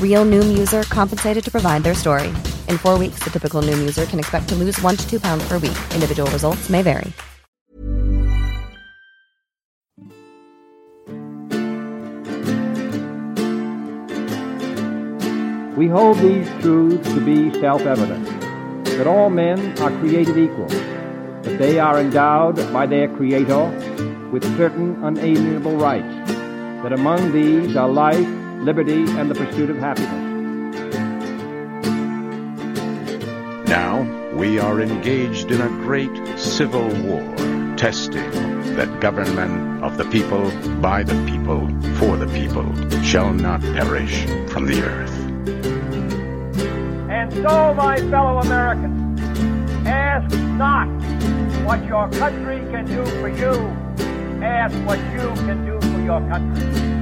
Real Noom user compensated to provide their story. In four weeks, the typical Noom user can expect to lose one to two pounds per week. Individual results may vary. We hold these truths to be self-evident, that all men are created equal, that they are endowed by their Creator with certain unalienable rights, that among these are life, liberty, and the pursuit of happiness. Now we are engaged in a great civil war, testing that government of the people, by the people, for the people, shall not perish from the earth. And so, my fellow Americans, ask not what your country can do for you. Ask what you can do for your country.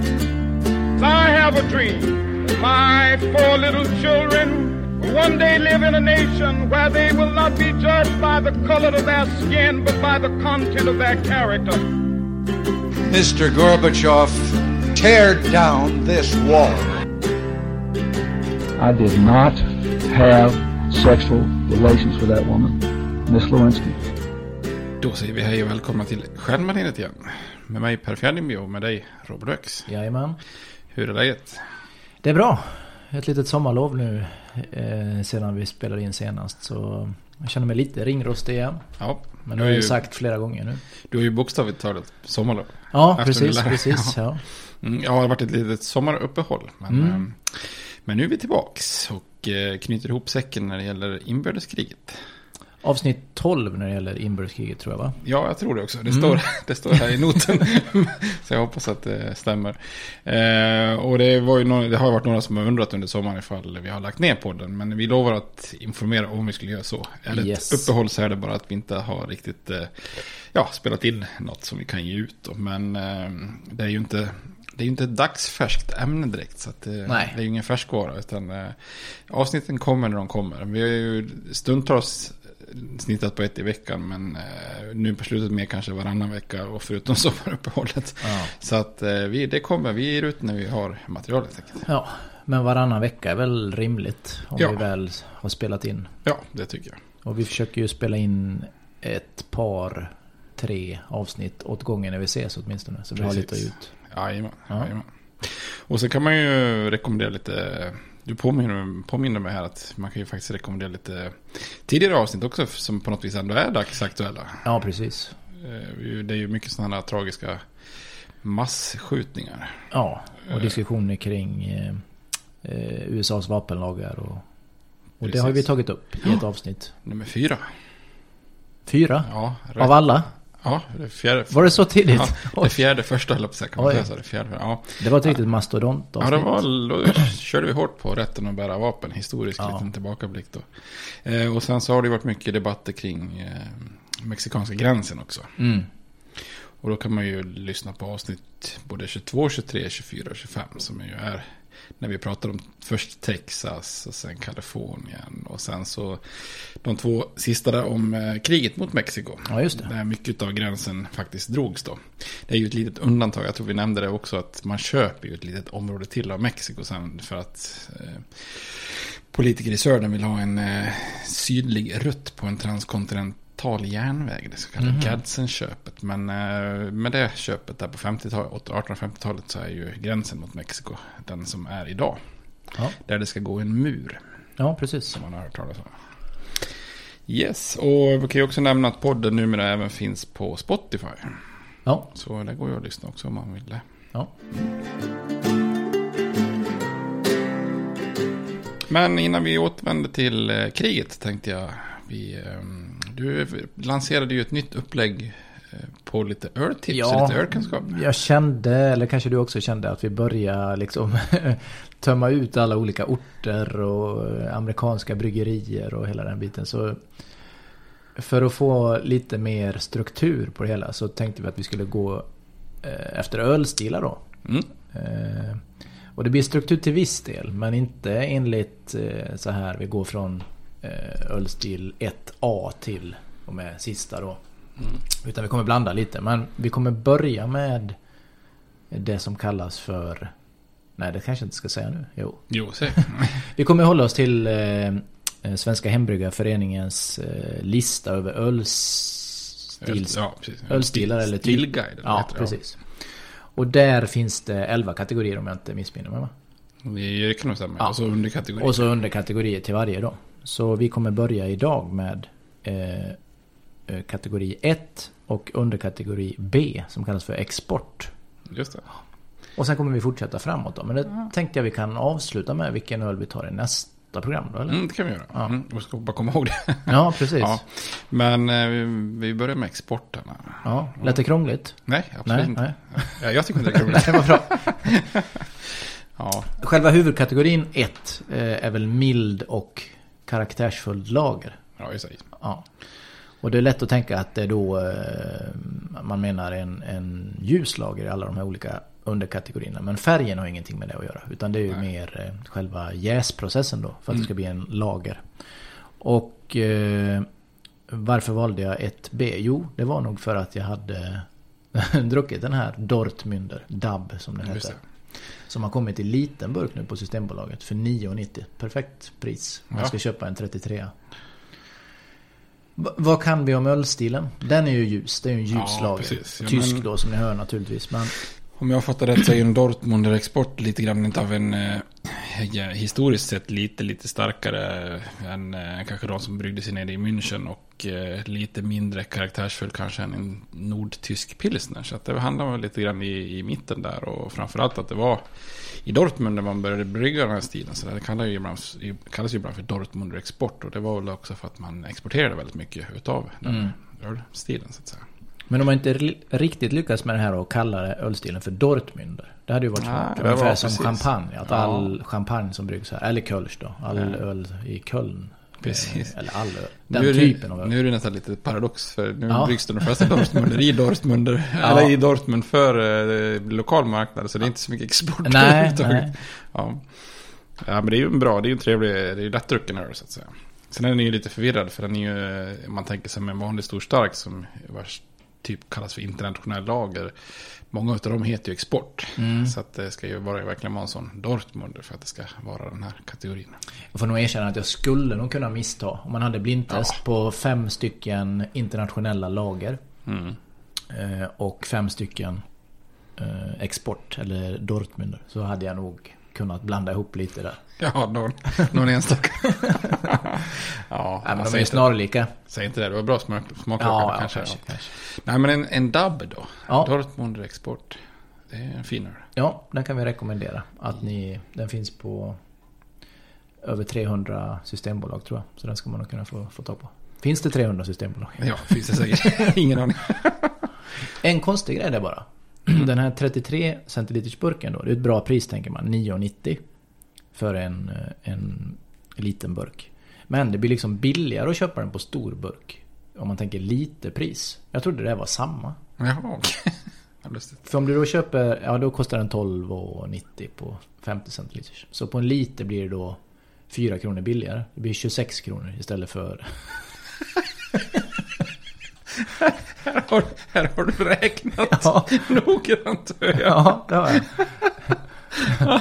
I have a dream. My four little children will one day live in a nation where they will not be judged by the color of their skin, but by the content of their character. Mr. Gorbachev, tear down this wall. I did not have sexual relations with that woman, Miss Lewinsky. Då säger vi hej och välkomna till Stjärnbaneret igen. Med mig Per Fjärdingby och med dig Robert Öx. Jajamän. Hur är läget? Det är bra. Ett litet sommarlov nu eh, sedan vi spelade in senast. Så jag känner mig lite ringrostig igen. Ja. Men det har jag ju sagt flera gånger nu. Du har ju bokstavligt talat sommarlov. Ja, precis. precis ja. Mm, ja, det har varit ett litet sommaruppehåll. Men, Mm. eh, men nu är vi tillbaks och eh, knyter ihop säcken när det gäller inbördeskriget. Avsnitt 12 när det gäller inbördeskriget tror jag va? Ja, jag tror det också. Det, Mm. står, det står här i noten. Så jag hoppas att det stämmer. Eh, och det, var ju några, det har varit några som har undrat under sommaren ifall vi har lagt ner podden. Men vi lovar att informera om vi skulle göra så. Det Yes. ett uppehåll så är det bara att vi inte har riktigt eh, ja, spelat in något som vi kan ge ut. Då. Men eh, det är ju inte... Det är ju inte ett dagsfärskt ämne direkt. Så det, det är ju ingen färskvara. Utan eh, avsnitten kommer när de kommer. Vi har ju stundtals snittat på ett i veckan. Men eh, nu på slutet mer kanske varannan vecka. Och förutom sommaruppehållet. Ja. Så att eh, vi, det kommer. Vi ger ut när vi har materialet. Ja, men varannan vecka är väl rimligt om Ja. vi väl har spelat in. Ja, det tycker jag. Och vi försöker ju spela in ett par, tre avsnitt åt gången när vi ses åtminstone. Så vi har Precis. lite ut. Jajamän, Ja. jajamän. Och så kan man ju rekommendera lite, du påminner, påminner mig här att man kan ju faktiskt rekommendera lite tidigare avsnitt också som på något vis ändå är dagsaktuella. Ja, precis. Eh, Det är ju mycket sådana här tragiska massskjutningar. Ja, och Eh. diskussioner kring eh, eh, USAs vapenlagar och, och det har vi tagit upp i ett avsnitt. Nummer fyra. Fyra? Ja, rätt. Av alla? Ja, det är fjärde. Var det så tidigt? Ja, det fjärde första höll jag? Det fjärde. Ja. Det var ett riktigt mastodont Ja, det var, då körde vi hårt på rätten att bära vapen. Historisk Ja. liten tillbakablick då. Eh, och sen så har det varit mycket debatter kring eh, mexikanska gränsen också. Mm. Och då kan man ju lyssna på avsnitt både 22, 23, 24 och 25. Som ju är när vi pratar om först Texas och sen Kalifornien. Och sen så de två sista där om eh, kriget mot Mexiko. Ja, just det. Där mycket av gränsen faktiskt drogs då. Det är ju ett litet undantag. Jag tror vi nämnde det också att man köper ju ett litet område till av Mexiko sen. För att eh, politiker i södern vill ha en eh, sydlig rutt på en transkontinental järnväg. Det så kallade Mhm. Gadsden-köpet. Men eh, med det köpet där på 50-talet, 1850-talet så är ju gränsen mot Mexiko den som är idag. Ja. Där det ska gå en mur. Ja, precis. Som man har hört talas om. Yes, och vi kan ju också nämna att podden numera även finns på Spotify. Ja. Så det går ju att lyssna också om man vill det. Ja. Men innan vi återvänder till eh, kriget tänkte jag. Vi, ehm, du lanserade ju ett nytt upplägg eh, på lite öltips och lite ölkunskap. jag kände, eller kanske du också kände, att vi börjar liksom tömma ut alla olika orter och eh, amerikanska bryggerier och hela den biten. Så för att få lite mer struktur på det hela så tänkte vi att vi skulle gå eh, efter ölstilar då. Mm. Och det blir struktur till viss del, men inte enligt så här vi går från ölstil 1A till och med sista då. Utan vi kommer blanda lite. Men vi kommer börja med det som kallas för... Nej, det kanske jag inte ska säga nu. Jo. Jo. Vi kommer hålla oss till eh, eh, Svenska Hembryggarföreningens eh, lista över ölstils, Ja, ölstilar eller typ. Stilguide, eller vad Ja, det? precis. Och där finns det 11 kategorier om jag inte missminner mig va? Det kan nog stämma. Ja. Och så under kategori. Och så underkategorier till varje då. Så vi kommer börja idag med eh, eh, kategori 1 och underkategori B som kallas för export. Just det. Och sen kommer vi fortsätta framåt då. Men det tänkte jag vi kan avsluta med vilken öl vi tar i nästa program då eller? Mm, det kan vi göra. Ja. Mm, vi ska bara komma ihåg det. Ja, precis. Ja. Men eh, vi, börjar med exporten. Ja, lät det krångligt? Nej, absolut Nej, inte. nej. Ja, jag tycker inte det är krångligt. det var bra. ja. Själva huvudkategorin 1 eh, är väl mild och karaktärsfullt lager. Ja, det. Ja. Och det är lätt att tänka att det är då eh, man menar en, en ljus lager i alla de här olika underkategorierna. Men färgen har ingenting med det att göra. Utan det är ju mer eh, själva jäsprocessen då. För att det ska bli en lager. Och eh, varför valde jag ett B? Jo, det var nog för att jag hade druckit den här Dortmunder, DAB som den heter. Som har kommit i liten burk nu på Systembolaget för 9,90. Perfekt pris. Man Ja. ska köpa en 33. V- vad kan vi om ölstilen? Den är ju ljus. Det är ju en ljus Ja, lager. Tysk men- då som ni hör naturligtvis. Men Om jag fattar rätt så är ju en Dortmunder export lite grann av en eh, ja, historiskt sett lite, lite starkare än eh, kanske de som bryggde sig nere i München och eh, lite mindre karaktärsfull kanske än en nordtysk pilsner. Så att det handlar väl lite grann i, i mitten där och framförallt att det var i Dortmund där man började brygga den här stilen. Så det kallas ju ibland, kallas ju ibland för Dortmunder export och det var väl också för att man exporterade väldigt mycket utav den Mm. ölstilen så att säga. Men om man inte ri- riktigt lyckas med det här och kalla ölstilen för Dortmunder. Det hade ju varit svårt. det Ungefär var som precis. champagne. Att Ja. all champagne som bryggs här, eller Kölsch då. All Ja. öl i Köln. Precis. eh, Eller all öl. Den nu är det, typen av öl. Nu är det nästan lite paradox för nu Ja. bryggs det de flesta Dortmunder i Dortmunder. Ja. Eller i Dortmund för eh, lokal marknad. Så det är inte så mycket export Nej, nej. Ja. ja, men det är ju en bra, det är ju en trevlig, det är ju lättdrucken öl så att säga. Sen är den ju lite förvirrad för den är ju, eh, man tänker sig med en vanlig stor stark som vars typ kallas för internationell lager. Många av dem heter ju export. Mm. Så att det ska ju vara, verkligen vara en sån Dortmunder för att det ska vara den här kategorin. Jag får nog erkänna att jag skulle nog kunna missta om man hade blindtest på fem stycken internationella lager. Mm. eh, Och fem stycken eh, export eller Dortmunder. Så hade jag nog kunnat blanda ihop lite där. Ja, någon, någon enstaka. ja, Nej, men de är ju snarlika. Säg inte det, det var bra smak, smak Ja, ja, kanske. kanske, ja. kanske. Nej, men en, en dubb då. Ja. Dortmunder export. Det är en finare. Ja, den kan vi rekommendera. Att ni, den finns på över 300 systembolag tror jag. Så den ska man nog kunna få, få tag på. Finns det 300 systembolag? Ja, finns det säkert. Ingen aning. En konstig grej där bara. Den här 33 centiliters burken då. Det är ett bra pris tänker man. 9,90. För en, eh, en liten burk. Men det blir liksom billigare att köpa den på stor burk. Om man tänker lite pris. Jag trodde det var samma. Jaha, okej. För om du då köper, ja då kostar den 12,90 på 50 centiliters. Så på en liter blir det då 4 kronor billigare. Det blir 26 kronor istället för... Här har, här har du räknat Ja. noggrant. Ja. Ja, det har jag. ja,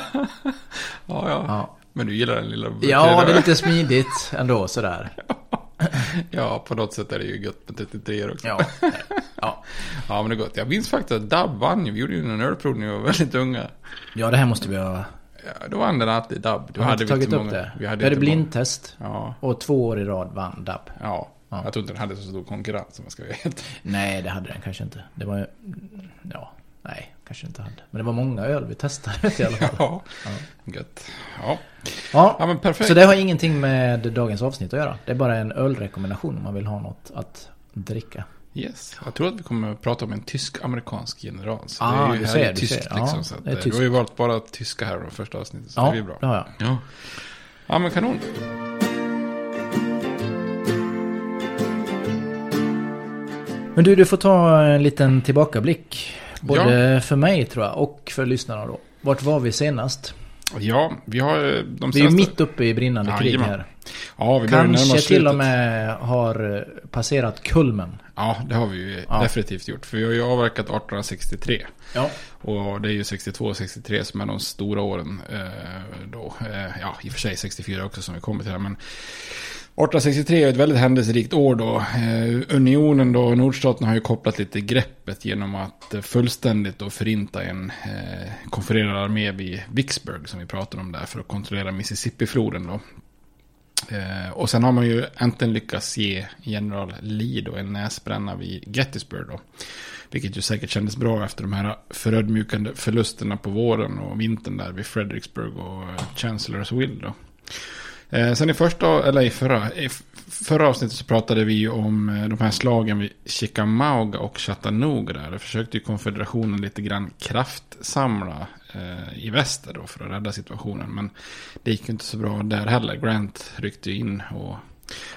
ja. Ja. Men du gillar den lilla? Ja, det är lite smidigt ändå sådär. Ja, på något sätt är det ju gött med 33 också. Ja. Ja. Ja, men det är gott. Jag minns faktiskt att Dab vann ju. Vi gjorde ju en ölprovning när vi var väldigt unga. ja, det här måste vi ha... Ja, då vann den alltid Dab. Då hade vi tagit inte upp många. det. Vi Vi hade hade, inte många. blindtest. Ja. Och två år i rad vann DAB. Ja. Ja. Jag tror inte den hade så stor konkurrens om jag ska vara helt. Nej, det hade den kanske inte. Det var. Ja, nej, kanske inte hade. Men det var många öl vi testade i alla fall. Ja, gött. Ja. Ja, ja, men perfekt. så det har ingenting med dagens avsnitt att göra. Det är bara en ölrekommendation om man vill ha något att dricka. Yes. Jag tror att vi kommer att prata om en tysk-amerikansk general. Så Ah, det är ju ser, är tyskt liksom. Ja, så att, det är eh, tyskt. du har ju valt bara tyska här i första avsnittet. Så Ja, det är ju bra. har jag. Ja. ja, men kanon. Men du, du får ta en liten tillbakablick. Både för mig tror jag och för lyssnarna då. Vart var vi senast? Ja, vi har eh, de Vi är senaste- mitt uppe i brinnande Ja, krig här. Ja, vi Kanske till och med har eh, passerat kulmen. Ja, det har vi ju Ja. definitivt gjort. För vi har ju avverkat 1863. Ja. Och det är ju 62 och 63 som är de stora åren. Eh, då. Eh, ja, i och för sig 64 också som vi kommer till här. Men 1863 är ett väldigt händelserikt år då. Eh, unionen då, nordstaterna har ju kopplat lite greppet genom att eh, fullständigt då förinta en eh, konfererad armé vid Vicksburg som vi pratade om där för att kontrollera Mississippifloden då. Eh, och sen har man ju äntligen lyckats ge general Lee då en näsbränna vid Gettysburg då. Vilket ju säkert kändes bra efter de här förödmjukande förlusterna på våren och vintern där vid Fredericksburg och Chancellor's Chancellorsville då. Eh, sen i första, eller i förra, i förra avsnittet så pratade vi ju om eh, de här slagen vid Chickamauga och Chattanooga där. Försökte ju konfederationen lite grann kraftsamla eh, i väster då för att rädda situationen. Men det gick ju inte så bra där heller. Grant ryckte ju in och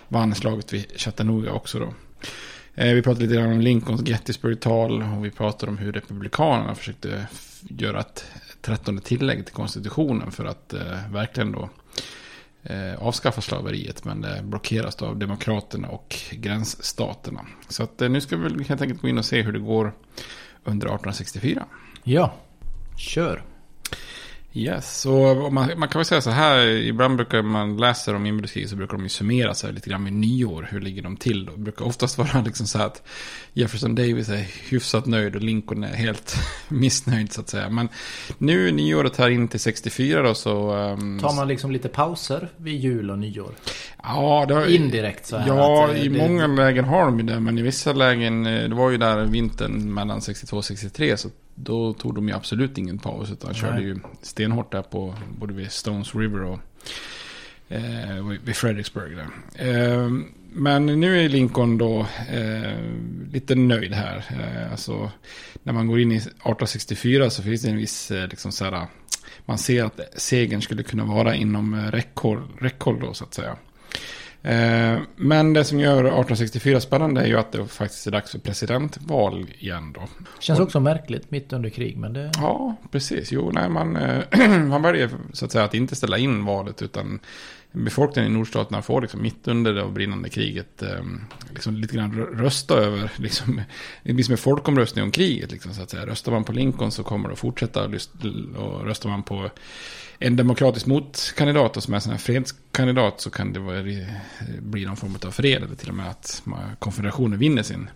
vann slaget vid Chattanooga också då. Eh, Vi pratade lite grann om Lincolns Gettysburg-tal och vi pratade om hur Republikanerna försökte göra ett trettonde tillägg till konstitutionen för att eh, verkligen då eh, Eh, avskaffa slaveriet. Men det blockeras då av Demokraterna och gränsstaterna. Så att, eh, nu ska vi helt enkelt gå in och se hur det går under 1864. Ja, kör. Yes, så man, man kan väl säga så här, ibland brukar man läsa om inbördeskrig så brukar de ju summera sig lite grann vid nyår, hur ligger de till då? Det brukar oftast vara liksom så här att Jefferson Davis är hyfsat nöjd och Lincoln är helt missnöjd så att säga. Men nu nyåret här in till 64 då så... ehm, Tar man liksom lite pauser vid jul och nyår? Ja, det har, Indirekt så här Ja, eh, i det- många lägen har de ju det. Men i vissa lägen, eh, det var ju där vintern mellan 62 och 63. Så då tog de ju absolut ingen paus. Utan körde Nej. ju stenhårt där på både vid Stones River och eh, vid Fredericksburg. Där. Eh, men nu är Lincoln då eh, lite nöjd här. Eh, alltså, när man går in i 1864 så finns det en viss, eh, liksom så här, man ser att segern skulle kunna vara inom eh, räckhåll, räckhåll då så att säga. Eh, Men det som gör 1864 spännande är ju att det faktiskt är dags för presidentval igen då. Känns också märkligt mitt under krig, men det... Ja, precis. Jo, nej, man, eh, man väljer så att säga att inte ställa in valet utan befolkningen i nordstaterna får liksom mitt under det brinnande kriget eh, liksom lite grann rö- rösta över, liksom, det blir som en folkomröstning om kriget liksom, så att säga. Röstar man på Lincoln så kommer det att fortsätta och röstar man på en demokratisk motkandidat och som är en sån här fredskandidat så kan det vara, bli någon form av fred eller till och med att konfederationen vinner sin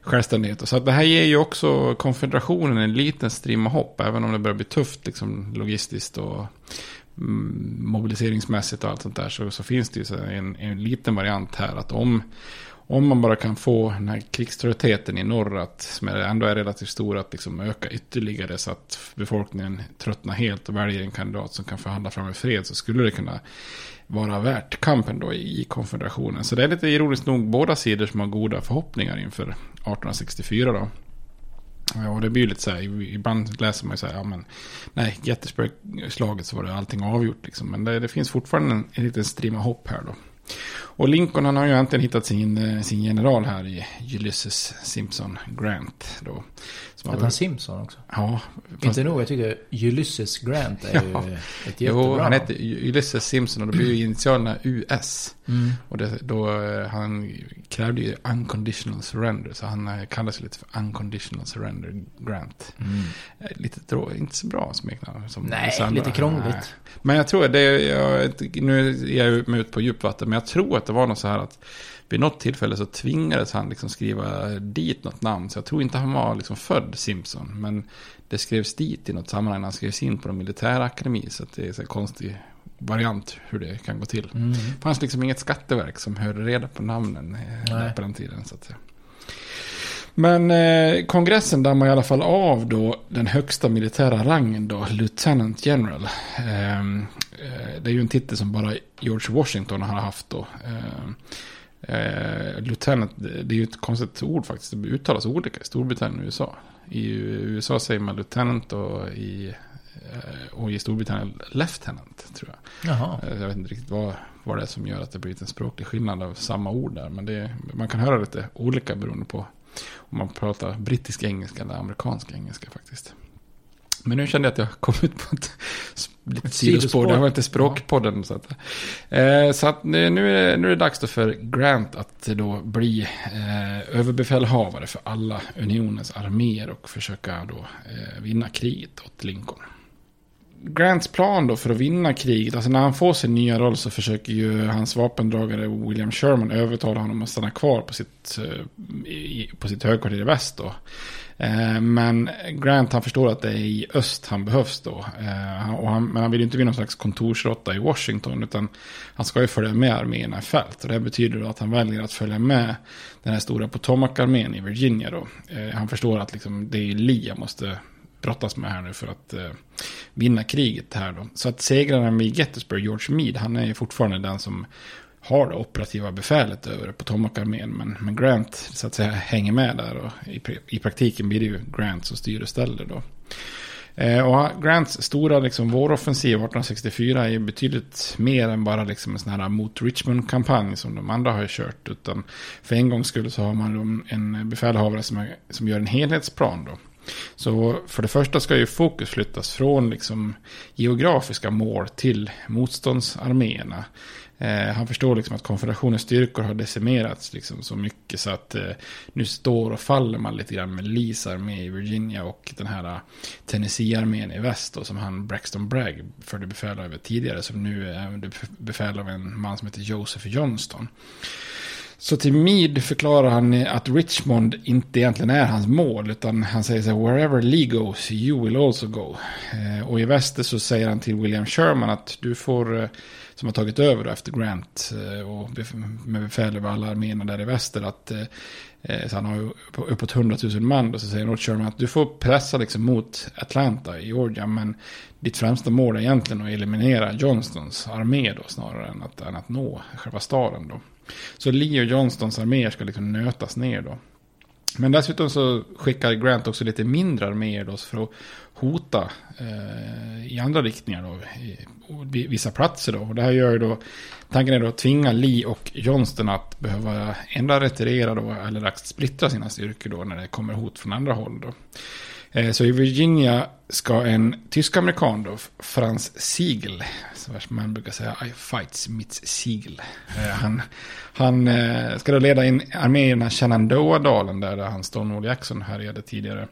självständighet. Så att det här ger ju också konfederationen en liten strimma hopp, även om det börjar bli tufft liksom, logistiskt och Mm, mobiliseringsmässigt och allt sånt där. Så, så finns det ju en, en liten variant här att om, om man bara kan få den här krigströttheten i norr, att, som ändå är relativt stor, att liksom öka ytterligare så att befolkningen tröttnar helt och väljer en kandidat som kan förhandla fram en fred så skulle det kunna vara värt kampen då i, i konfederationen. Så det är lite ironiskt nog båda sidor som har goda förhoppningar inför 1864 då. Ja, och det blir ju lite så här, ibland läser man ju så här, ja men nej, Gettysburg-slaget så var det allting avgjort liksom. Men det, det finns fortfarande en, en liten strimma hopp här då. Och Lincoln han har ju äntligen hittat sin, eh, sin general här i Ulysses Simpson Grant. Då, som Hette han Simpson också? Ja. Fast... Inte nog, jag tycker Ulysses Grant är ju ja. ett jättebra Jo, han hette Ulysses Simpson och då blir ju initialerna US. Mm. Och det, då, eh, han krävde ju unconditional surrender. Så han eh, kallas ju lite för unconditional surrender Grant. Mm. Lite drå, inte så bra smeknamn. Nej, lite krångligt. Men jag tror det, jag, nu är jag ut på djupvatten. Men jag tror att det var något så här att vid något tillfälle så tvingades han liksom skriva dit något namn. Så jag tror inte han var liksom född Simpson. Men det skrevs dit i något sammanhang han skrevs in på de militära akademi. Så det är en konstig variant hur det kan gå till. Mm. Det fanns liksom inget skatteverk som hörde reda på namnen eh, Nej. på den tiden. Så att. Men eh, kongressen dammar i alla fall av då den högsta militära rangen då, Lieutenant General. Ehm, eh, det är ju en titel som bara George Washington har haft då. Eh, Eh, lieutenant, det är ju ett konstigt ord faktiskt. Det uttalas olika i Storbritannien och USA. I USA säger man lieutenant och i, eh, och i Storbritannien lieutenant tror jag. Jaha. Eh, jag vet inte riktigt vad, vad det är som gör att det blivit en språklig skillnad av samma ord där. Men det, man kan höra lite olika beroende på om man pratar brittisk engelska eller amerikansk engelska faktiskt. Men nu kände jag att jag kom ut på ett lite sidospår. Det var inte språkpodden. Så att, eh, så att nu, nu, är det, nu är det dags då för Grant att då bli eh, överbefälhavare för alla unionens arméer och försöka då eh, vinna kriget åt Lincoln. Grants plan då för att vinna kriget, alltså när han får sin nya roll så försöker ju hans vapendragare William Sherman övertala honom att stanna kvar på sitt, eh, på sitt högkvarter i väst då. Eh, men Grant han förstår att det är i öst han behövs då. Eh, och han, men han vill ju inte bli någon slags kontorsråtta i Washington. Utan han ska ju följa med arméerna i fält. Och det betyder då att han väljer att följa med den här stora Potomac-armén i Virginia då. Eh, han förstår att liksom, det är Lee han måste brottas med här nu för att eh, vinna kriget här då. Så att segraren vid Gettysburg, George Meade, han är ju fortfarande den som har det operativa befälet över Potomac-armén. Men, men Grant så att säga hänger med där och i, i praktiken blir det ju Grant som styr och ställer då. Eh, och Grants stora liksom, våroffensiv 1864 är betydligt mer än bara liksom, en sån här mot Richmond-kampanj som de andra har kört. Utan för en gångs skull så har man en befälhavare som, är, som gör en helhetsplan då. Så för det första ska ju fokus flyttas från liksom geografiska mål till motståndsarméerna. Eh, han förstår liksom att konfederationens styrkor har decimerats liksom så mycket så att eh, nu står och faller man lite grann med Lees armé i Virginia och den här eh, Tennessee-armén i väst då, som han Braxton Bragg förde befäl över tidigare som nu är befäl av en man som heter Joseph Johnston. Så till Mead förklarar han att Richmond inte egentligen är hans mål. Utan han säger så här, wherever Lee goes, you will also go. Eh, och i väster så säger han till William Sherman att du får, eh, som har tagit över efter Grant eh, och med befäl över alla arméerna där i väster, att eh, eh, så han har uppåt 100 000 man. Då, så säger Lord Sherman att du får pressa liksom mot Atlanta i Georgia. Men ditt främsta mål är egentligen att eliminera Johnstons armé då snarare än att, än att nå själva staden då. Så Lee och Johnstons arméer ska liksom nötas ner då. Men dessutom så skickar Grant också lite mindre arméer då för att hota eh, i andra riktningar då. I, vissa platser då. Och det här gör ju då, tanken är då att tvinga Lee och Johnston att behöva ändra retirera då eller att splittra sina styrkor då när det kommer hot från andra håll då. Eh, så i Virginia ska en tysk-amerikan då, Frans Siegel, som man brukar säga, I fights mitt Siegel. Eh, han, han eh, ska då leda in arméerna i Shenandoah-dalen där han Stonewall Jackson härjade tidigare.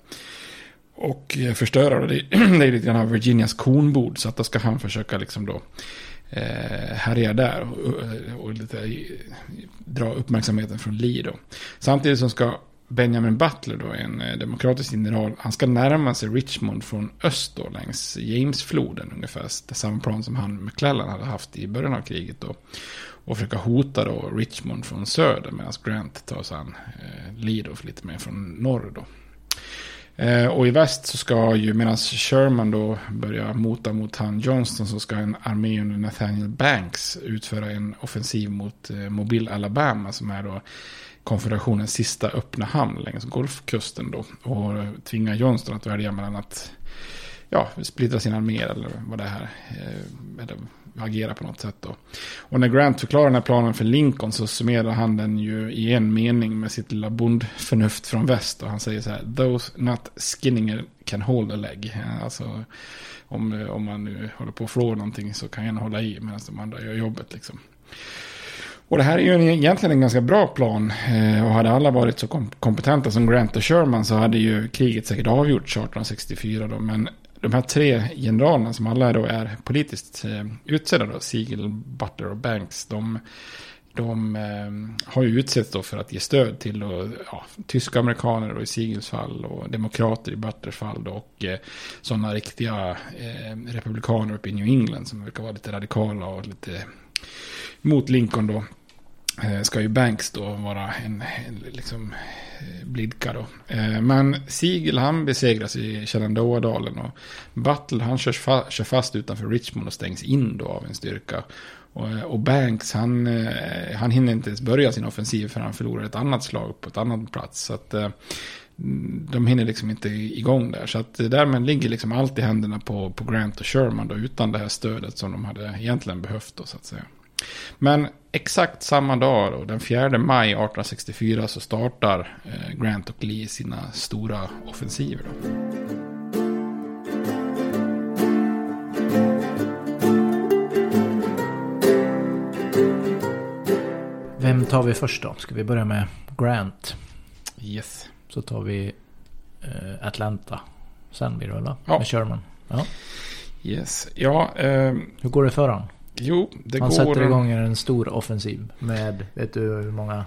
Och eh, förstöra det, det är lite grann av Virginias kornbord. Så att då ska han försöka liksom då eh, härja där och, eh, och lite dra uppmärksamheten från Lee då. Samtidigt som ska Benjamin Butler då, en demokratisk general, han ska närma sig Richmond från öst då, längs Jamesfloden ungefär. Samma plan som han McClellan hade haft i början av kriget då. Och försöka hota då Richmond från söder medan Grant tar sig an eh, Lee då lite mer från norr då. Eh, och i väst så ska ju, medan Sherman då börjar mota mot han Johnston, så ska en armé under Nathaniel Banks utföra en offensiv mot eh, Mobile, Alabama, som är då konfederationens sista öppna hamn längs Golfkusten då. Och tvinga Johnston att välja mellan att ja, splittra sin armé eller vad det här, eh, eller agera på något sätt då. Och när Grant förklarar den här planen för Lincoln så summerar han den ju i en mening med sitt lilla bondförnuft från väst. Och han säger så här, those not skinning can hold a leg. Alltså, om, om man nu håller på att flå någonting så kan en hålla i medan de andra gör jobbet liksom. Och det här är ju egentligen en ganska bra plan. Eh, och hade alla varit så kompetenta som Grant och Sherman så hade ju kriget säkert avgjorts 1864 då. Men de här tre generalerna som alla då är politiskt eh, utsedda då, Siegel, Butler och Banks, de, de eh, har ju utsetts då för att ge stöd till då, ja, tyska amerikaner då i Siegels fall och demokrater i Butlers fall då, och eh, sådana riktiga eh, republikaner uppe i New England som verkar vara lite radikala och lite mot Lincoln då. Eh, ska ju Banks då vara en, en liksom eh, blidka då. Eh, men Siegel han besegras i Shenandoah-dalen och Butler han körs fa kör fast utanför Richmond och stängs in då av en styrka. Och, och Banks han, han hinner inte ens börja sin offensiv för han förlorar ett annat slag på ett annat plats. Så att de hinner liksom inte igång där. Så att därmed ligger liksom allt i händerna på, på Grant och Sherman då utan det här stödet som de hade egentligen behövt då så att säga. Men exakt samma dag, då, den 4 maj 1864, så startar eh, Grant och Lee sina stora offensiver. Då. Vem tar vi först då? Ska vi börja med Grant? Yes. Så tar vi eh, Atlanta. Sen blir det väl va? Ja. Med Sherman. Ja. Yes. Ja. Eh, Hur går det för honom? Jo, det Han går... sätter igång en stor offensiv med, vet du hur många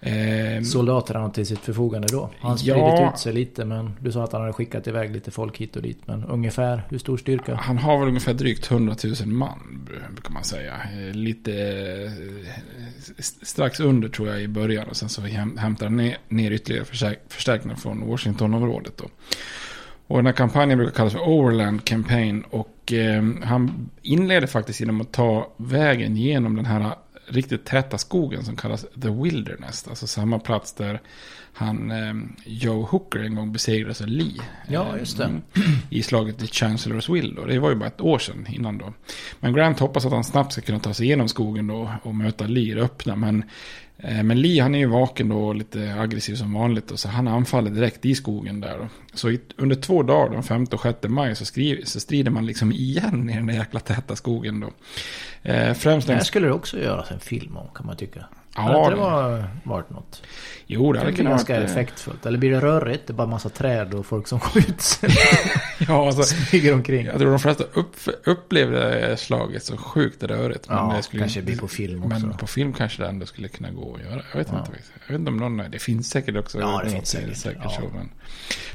eh, soldater han har till sitt förfogande då? Han har ja. spridit ut sig lite men du sa att han hade skickat iväg lite folk hit och dit. Men ungefär hur stor styrka? Han har väl ungefär drygt 100 000 man brukar man säga. Eh, Lite eh, strax under tror jag i början och sen så hämtar han ner, ner ytterligare förstärk, förstärkningar från Washingtonområdet då. Och den här kampanjen brukar kallas för Overland Campaign. Och eh, han inleder faktiskt genom att ta vägen genom den här riktigt täta skogen som kallas The Wilderness. Alltså samma plats där han, eh, Joe Hooker en gång besegrades av Lee. Ja, just det. Mm, I slaget i Chancellorsville då. Det var ju bara ett år sedan innan då. Men Grant hoppas att han snabbt ska kunna ta sig igenom skogen då och möta Lee i det öppna. Men Eh, men Lee han är ju vaken då och lite aggressiv som vanligt. Och så han anfaller direkt i skogen där. Då. Så under två dagar, den 5 och 6 maj, så, skriver, så strider man liksom igen i den där jäkla täta skogen då. Eh, främst det här skulle det också göras en film om kan man tycka. Ja, det var, varit något? Jo, det hade kunnat ganska varit... effektfullt. Eller blir det rörigt? Det är bara massa träd och folk som skjuts. ja, alltså, Smyger omkring. Jag tror de flesta upp, upplevde slaget så sjukt rörigt. Men ja, det skulle kanske blir på film också. Men på film kanske det ändå skulle kunna gå att göra. Jag vet ja. inte. Jag vet inte om någon... Det finns säkert också. Ja, det finns säkert. säkert ja. så, men,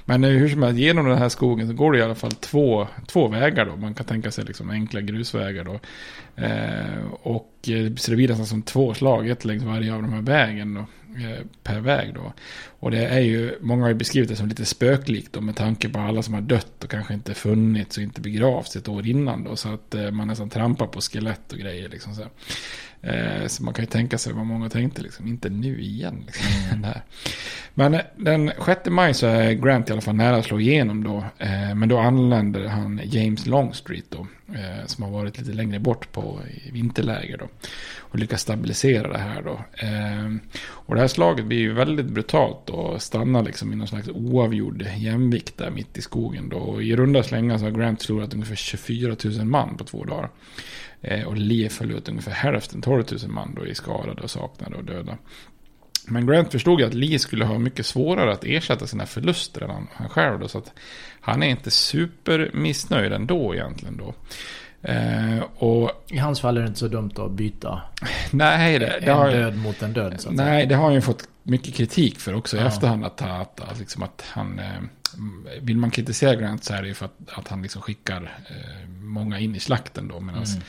men hur som helst, genom den här skogen så går det i alla fall två, två vägar då. Man kan tänka sig liksom enkla grusvägar då. Eh, och eh, så det blir nästan som två slag, ett längs varje av de här vägen då, eh, Eh, per väg då. Och det är ju, många har ju beskrivit det som lite spöklikt då, med tanke på alla som har dött och kanske inte funnits och inte begravts ett år innan då. Så att eh, man nästan trampar på skelett och grejer liksom så. Eh, så man kan ju tänka sig vad många tänkte, liksom, inte nu igen. Liksom, mm. Men eh, den 6 maj så är Grant i alla fall nära att slå igenom då. Eh, men då anländer han James Longstreet då. Eh, som har varit lite längre bort på vinterläger då. Och lyckas stabilisera det här då. Och det här slaget blir ju väldigt brutalt och stannar liksom i någon slags oavgjord jämvikt där mitt i skogen då. Och i runda slängar så har Grant förlorat ungefär 24 000 man på två dagar. Eh, och Lee föll ut ungefär hälften, 12 000 man då i skadade och saknade och döda. Men Grant förstod ju att Lee skulle ha mycket svårare att ersätta sina förluster än han, han själv. Då, så att han är inte supermissnöjd ändå egentligen då. Eh, och, I hans fall är det inte så dumt att byta nej, det, det en har, död mot en död. Så nej, säga. det har han ju fått mycket kritik för också ja. i efterhand. Att, att, att, liksom att han, eh, vill man kritisera Grant så är det ju för att, att han liksom skickar eh, många in i slakten då. Medan mm.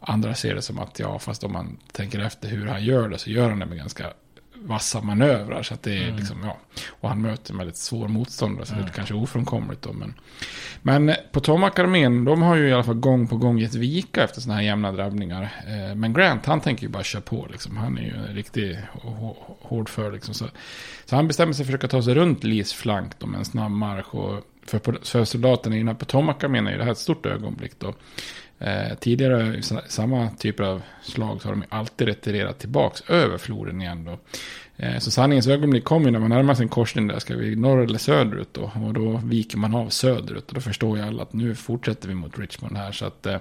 andra ser det som att ja, fast om man tänker efter hur han gör det så gör han det med ganska vassa manövrar. Så att det är Mm. liksom, ja. Och han möter en väldigt svår motståndare, så det är kanske ofrånkomligt då. Men, men Potomac-armén, de har ju i alla fall gång på gång gett vika efter sådana här jämna drabbningar. Eh, Men Grant, han tänker ju bara köra på liksom. Han är ju en riktig hå- hård för liksom. Så, så han bestämmer sig för att försöka ta sig runt Lees flank då med en snabb marsch. Och för, för soldaterna i den här Potomac-armén är ju det här ett stort ögonblick då. Eh, tidigare i samma typer av slag så har de alltid retirerat tillbaks över floden igen då. Eh, så sanningens ögonblick kommer ju när man närmar sig en korsning där. Ska vi norr eller söderut då? Och då viker man av söderut. Och då förstår ju alla att nu fortsätter vi mot Richmond här. Så att eh,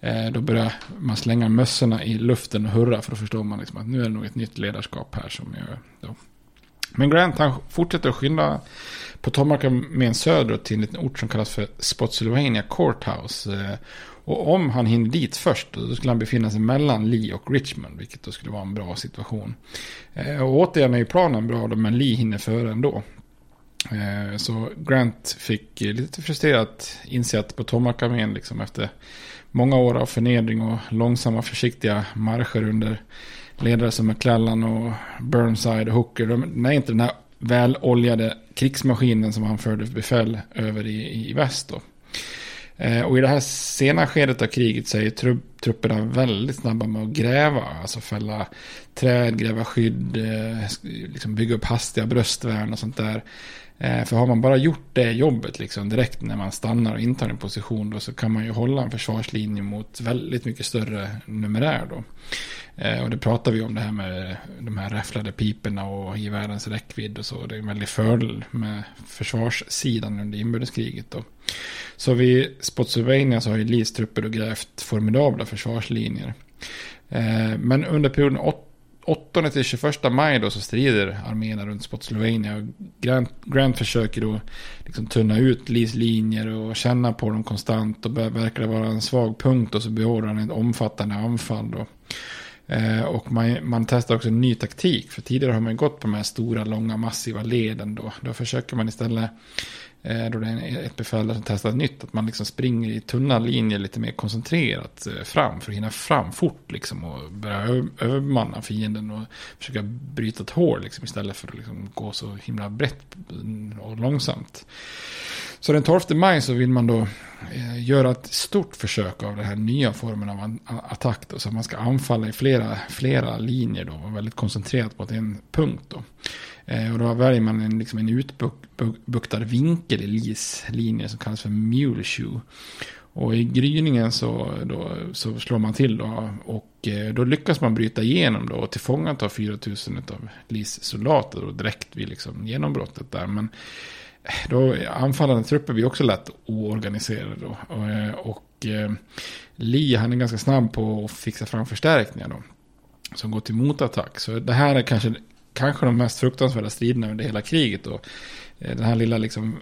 eh då börjar man slänga mössorna i luften och hurra. För då förstår man liksom att nu är det nog ett nytt ledarskap här som gör eh, då. Men Grant han fortsätter att skynda Potomac med en söderut till en liten ort som kallas för Spotsylvania Courthouse. Eh, och om han hinner dit först, då skulle han befinna sig mellan Lee och Richmond, vilket då skulle vara en bra situation. Eh, och återigen är ju planen bra då, men Lee hinner före ändå. Eh, så Grant fick eh, lite frustrerat inse att Potomac-armén liksom efter många år av förnedring och långsamma försiktiga marscher under ledare som McClellan och Burnside och Hooker. De, de är inte den här väloljade krigsmaskinen som han förde befäl över i, i väst då. Eh, och i det här sena skedet av kriget så är tru trupperna väldigt snabba med att gräva. Alltså fälla träd, gräva skydd, eh, liksom bygga upp hastiga bröstvärn och sånt där. Eh, för har man bara gjort det jobbet liksom direkt när man stannar och intar en position då så kan man ju hålla en försvarslinje mot väldigt mycket större numerär då. Eh, och det pratar vi om det här med de här räfflade piporna och gevärens räckvidd och så. Det är en väldig fördel med försvarssidan under inbördeskriget då. Så vid Spotsylvania så har ju Lees trupper grävt formidabla försvarslinjer. Eh, men under perioden 8 till 21 maj då så strider arméerna runt Spotsylvania. Grant, Grant försöker då liksom tunna ut Lees linjer och känna på dem konstant. Och verkar det vara en svag punkt och så beordrar han ett omfattande anfall då. Eh, och man, man testar också en ny taktik. För tidigare har man ju gått på de här stora, långa, massiva leden då. Då försöker man istället, eh, då det är ett befäl som testar nytt, att man liksom springer i tunna linjer lite mer koncentrerat eh, fram. För att hinna fram fort liksom och börja övermanna fienden och försöka bryta ett hål liksom istället för att liksom gå så himla brett och långsamt. Så den 12 maj så vill man då Eh, göra ett stort försök av den här nya formen av attack. Då, så man ska anfalla i flera, flera linjer då, och väldigt koncentrerat på en punkt. Då. Eh, och då väljer man en, liksom en utbuktad vinkel i Lees linje som kallas för mule shoe. Och i gryningen så, då, så slår man till då. Och eh, då lyckas man bryta igenom då och tillfångata 4000 av Lees soldater då direkt vid liksom genombrottet där. Men då anfallande trupper blir också lätt oorganiserade då. Eh, och, och Lee han är ganska snabb på att fixa fram förstärkningar då. Som går till motattack. Så det här är kanske, kanske de mest fruktansvärda striderna under hela kriget då. Eh, den här lilla liksom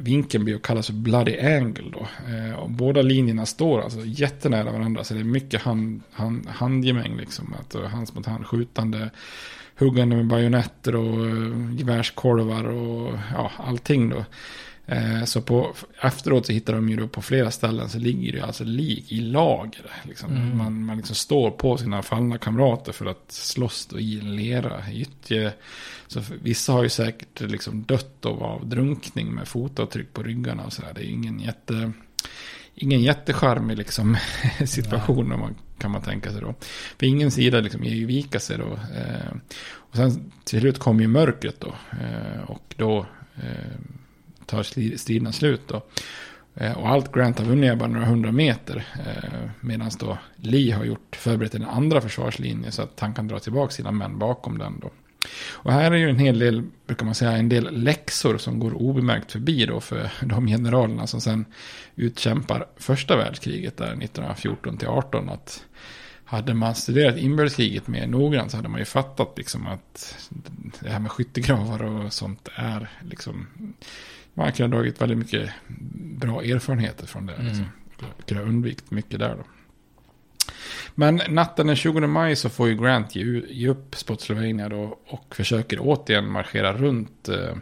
vinkeln blir att kallas för bloody angle då. Och båda linjerna står alltså jättenära varandra. Så det är mycket hand, hand, handgemäng liksom. Att, hands mot hand skjutande huggande med bajonetter och eh, gevärskolvar och ja, allting då. Eh, Så på, efteråt så hittar de ju då på flera ställen så ligger det alltså lik i lager. Liksom. Mm. Man, man liksom står på sina fallna kamrater för att slåss då i en lera. Gyttje. Så vissa har ju säkert liksom dött av drunkning med fotavtryck på ryggarna och sådär. Det är ju ingen jätte... Ingen jättecharmig liksom, situation om man, kan man tänka sig då. För ingen sida liksom ger ju vika sig då. Eh, och sen till slut kommer ju mörkret då. Eh, och då eh, tar striderna slut då. Eh, och allt Grant har vunnit är bara några hundra meter. Eh, Medan då Lee har gjort förberett en andra försvarslinje så att han kan dra tillbaka sina män bakom den då. Och här är ju en hel del, brukar man säga, en del läxor som går obemärkt förbi då för de generalerna som sen utkämpar första världskriget där 1914 till 18 att hade man studerat inbördeskriget mer noggrant så hade man ju fattat liksom att det här med skyttegravar och sånt är liksom man kan ha dragit väldigt mycket bra erfarenheter från det. Liksom. Kunde ha undvikit mycket där då. Men natten den 20 maj så får ju Grant ge, ge upp Spotsylvania då och försöker återigen marschera runt, eh,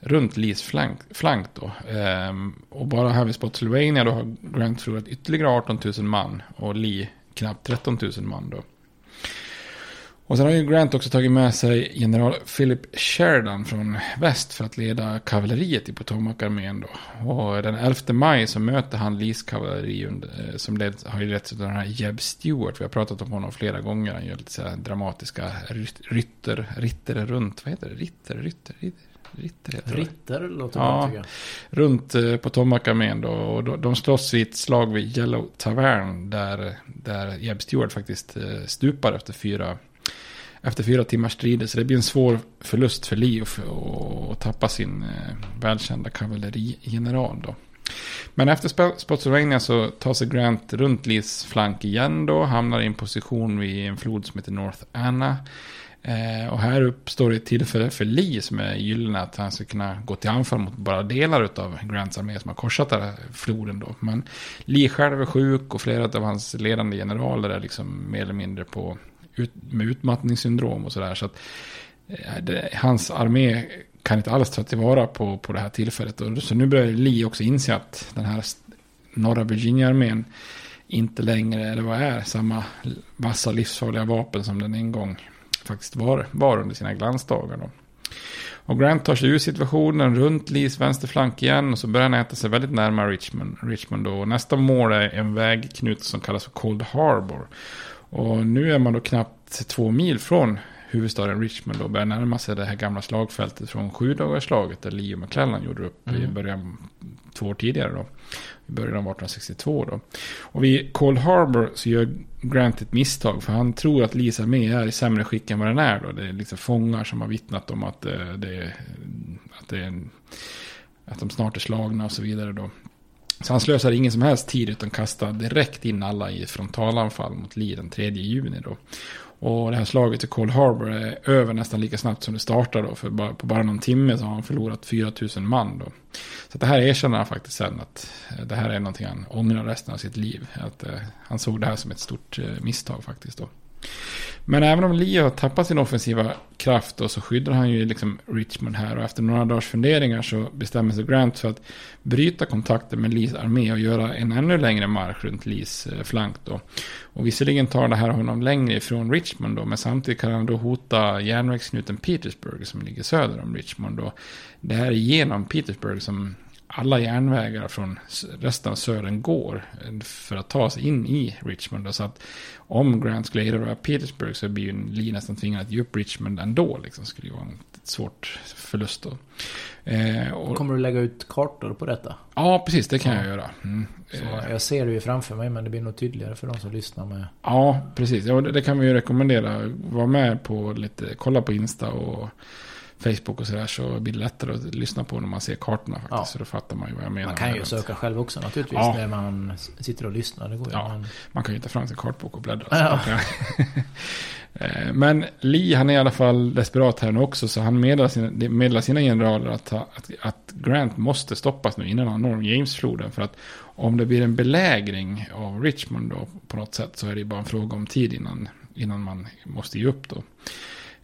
runt Lees flank, flank då. Eh, och bara här vid Spotsylvania då har Grant förlorat ytterligare 18 000 man och Lee knappt 13 000 man då. Och sen har ju Grant också tagit med sig general Philip Sheridan från väst för att leda kavalleriet i Potomac-armén då. Och den 11 maj så möter han Lees kavalleri eh, som led, har ju letts av den här Jeb Stewart. Vi har pratat om honom flera gånger. Han gör lite så dramatiska rytter, ritter runt, vad heter det? Ritter, rytter, ritter. Ritter heter det. Ritter låter ja, bra tycker jag. Runt eh, Potomac-armén då. Och då, de slåss vid ett slag vid Yellow Tavern. Där, där Jeb Stewart faktiskt eh, stupar efter fyra efter fyra timmars strider. Så det blir en svår förlust för Lee att tappa sin eh, välkända kavallerigeneral då. Men efter Spotsylvania så tar sig Grant runt Lees flank igen då. Hamnar i en position vid en flod som heter North Anna. Eh, och här uppstår det ett tillfälle för Lee som är gyllene att han ska kunna gå till anfall mot bara delar av Grants armé som har korsat den här floden då. Men Lee själv är sjuk och flera av hans ledande generaler är liksom mer eller mindre på ut, med utmattningssyndrom och sådär. Så att eh, det, hans armé kan inte alls ta tillvara på, på det här tillfället. Och, så nu börjar Lee också inse att den här norra Virginia-armén inte längre, eller vad är, samma vassa livsfarliga vapen som den en gång faktiskt var, var under sina glansdagar. Då. Och Grant tar sig ur situationen runt Lees vänsterflank igen och så börjar han äta sig väldigt närmare Richmond. Richmond då. Och nästa mål är en vägknut som kallas för Cold Harbor. Och nu är man då knappt två mil från huvudstaden Richmond och börjar närma sig det här gamla slagfältet från sju slaget där Lee och McClellan gjorde upp mm. i början, två år tidigare då. I början av 1862 då. Och vid Cold Harbor så gör Grant ett misstag för han tror att Lees armé är i sämre skick än vad den är då. Det är liksom fångar som har vittnat om att eh, det, att det är en, att de snart är slagna och så vidare då. Så han slösar ingen som helst tid utan kastar direkt in alla i frontalanfall mot Lee den 3 juni då. Och det här slaget i Cold Harbor är över nästan lika snabbt som det startar då. För bara, på bara någon timme så har han förlorat 4000 man då. Så det här erkänner han faktiskt sen att eh, det här är någonting han ångrar resten av sitt liv. Att eh, han såg det här som ett stort eh, misstag faktiskt då. Men även om Lee har tappat sin offensiva kraft då, så skyddar han ju liksom Richmond här. Och efter några dagars funderingar så bestämmer sig Grant för att bryta kontakten med Lees armé och göra en ännu längre marsch runt Lees eh, flank då. Och visserligen tar det här honom längre ifrån Richmond då, men samtidigt kan han då hota järnvägsknuten Petersburg som ligger söder om Richmond då. Det här är genom Petersburg som alla järnvägar från resten av södern går för att ta sig in i Richmond. Så att om Grant skulle erövra Petersburg så blir ju Lee nästan tvingad att ge upp Richmond ändå. Liksom. Det skulle ju vara en svårt förlust då. Eh, och, Kommer du lägga ut kartor på detta? Ja, precis. Det kan ja. jag göra. Mm. Så jag ser det ju framför mig, men det blir nog tydligare för de som lyssnar med. Ja, precis. Ja, det, det kan vi ju rekommendera. Var med på lite, kolla på Insta och Facebook och sådär så blir det lättare att lyssna på när man ser kartorna faktiskt. Ja. Så då fattar man ju vad jag menar. Man kan ju söka själv också naturligtvis ja. när man sitter och lyssnar. Det går ja. Man... man kan ju ta fram sin kartbok och bläddra. Ja. Men Lee han är i alla fall desperat här nu också så han meddelar sina, meddelar sina generaler att, att, att, Grant måste stoppas nu innan han når Jamesfloden. För att om det blir en belägring av Richmond då på något sätt så är det bara en fråga om tid innan, innan man måste ge upp då.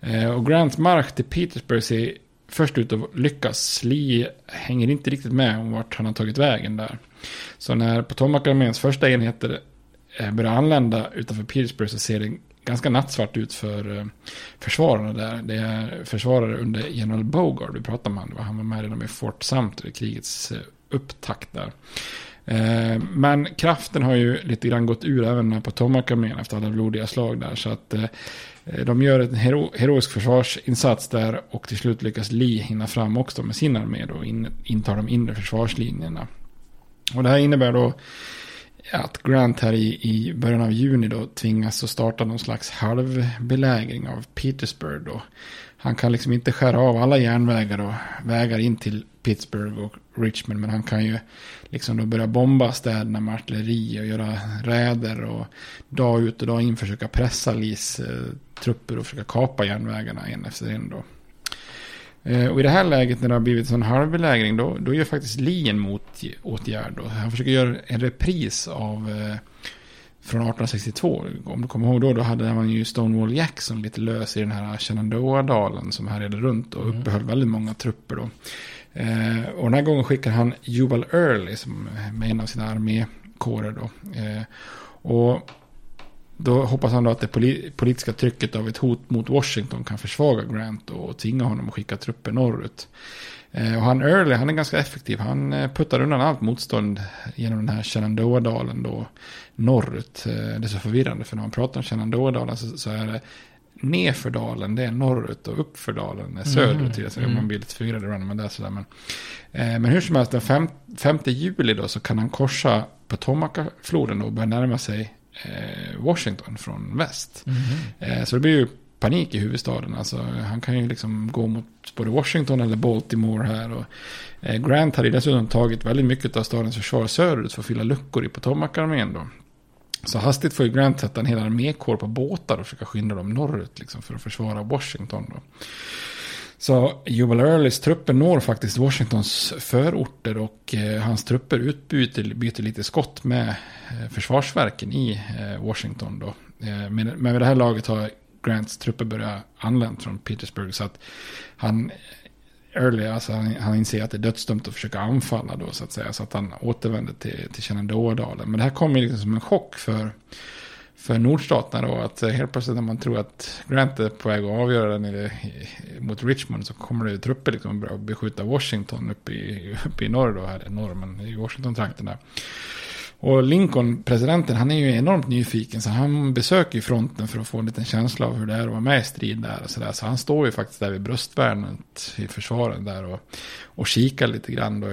Eh, och Grant mark till Petersburg ser först ut att lyckas. Lee hänger inte riktigt med om vart han har tagit vägen där. Så när Potomac-arméns första enheter eh, börjar anlända utanför Petersburg så ser det ganska nattsvart ut för eh, försvararna där. Det är försvarare under general Bogard vi pratar om. Han, han var med redan i Fort Sumter, krigets upptakt där. Eh, men kraften har ju lite grann gått ur även på Potomac-armén efter alla blodiga slag där. Så att Eh, de gör en hero, heroisk försvarsinsats där och till slut lyckas Lee hinna fram också med sin armé och in, intar de inre försvarslinjerna. Och det här innebär då att Grant här i, i början av juni då tvingas att starta någon slags halvbelägring av Petersburg då. Han kan liksom inte skära av alla järnvägar och vägar in till Pittsburgh och Richmond. Men han kan ju liksom då börja bomba städerna med artilleri och göra räder och dag ut och dag in försöka pressa Lees eh, trupper och försöka kapa järnvägarna en efter en då. Eh, och i det här läget när det har blivit en sån halvbelägring då, då gör faktiskt Lee en motåtgärd. Då. Han försöker göra en repris av eh, från 1862. Om du kommer ihåg då, då hade man ju Stonewall Jackson lite lös i den här Shenandoah-dalen som härjade runt och mm. uppehöll väldigt många trupper då. Eh, och den här gången skickar han Jubal Early som med en av sina armékårer då. Eh, och då hoppas han då att det politiska trycket av ett hot mot Washington kan försvaga Grant och tvinga honom att skicka trupper norrut. Eh, och han Early, han är ganska effektiv. Han eh, puttar undan allt motstånd genom den här Shenandoah-dalen då norrut. Eh, det är så förvirrande för när man pratar om Shenandoah-dalen så, så är det nerför dalen, det är norrut och uppför dalen är söderut. Mm. Så mm. man blir lite förvirrad man läser det. Men, eh, men hur som helst, den 5, 5 juli då så kan han korsa Potomac-floden och börja närma sig eh, Washington från väst. Mm. Eh, så det blir ju panik i huvudstaden. Alltså, han kan ju liksom gå mot både Washington eller Baltimore här. Och, eh, Grant hade dessutom tagit väldigt mycket av stadens försvar söderut för att fylla luckor i Potomac-armén då. Så hastigt får ju Grant sätta en hel armékår på båtar och försöka skynda dem norrut liksom, för att försvara Washington. Då. Så Jubal Earlys trupper når faktiskt Washingtons förorter och eh, hans trupper utbyter byter lite skott med eh, försvarsverken i eh, Washington. Då. Eh, men, men vid det här laget har Grants trupper börjat anlända från Petersburg så att han Early, alltså han, han inser att det är dödsdömt att försöka anfalla då så att säga. Så att han återvänder till, till Shenandoah-dalen. Men det här kommer liksom som en chock för, för nordstaterna då. Att helt plötsligt när man tror att Grant är på väg att avgöra den i, mot Richmond så kommer det trupper liksom börja beskjuta Washington uppe i, uppe i norr då. Här i norr, men i Washington-trakten där. Och Lincoln, presidenten, han är ju enormt nyfiken. Så han besöker ju fronten för att få en liten känsla av hur det är att vara med i strid där. Och så, där. så han står ju faktiskt där vid bröstvärnet i försvaret där. Och, och kikar lite grann då,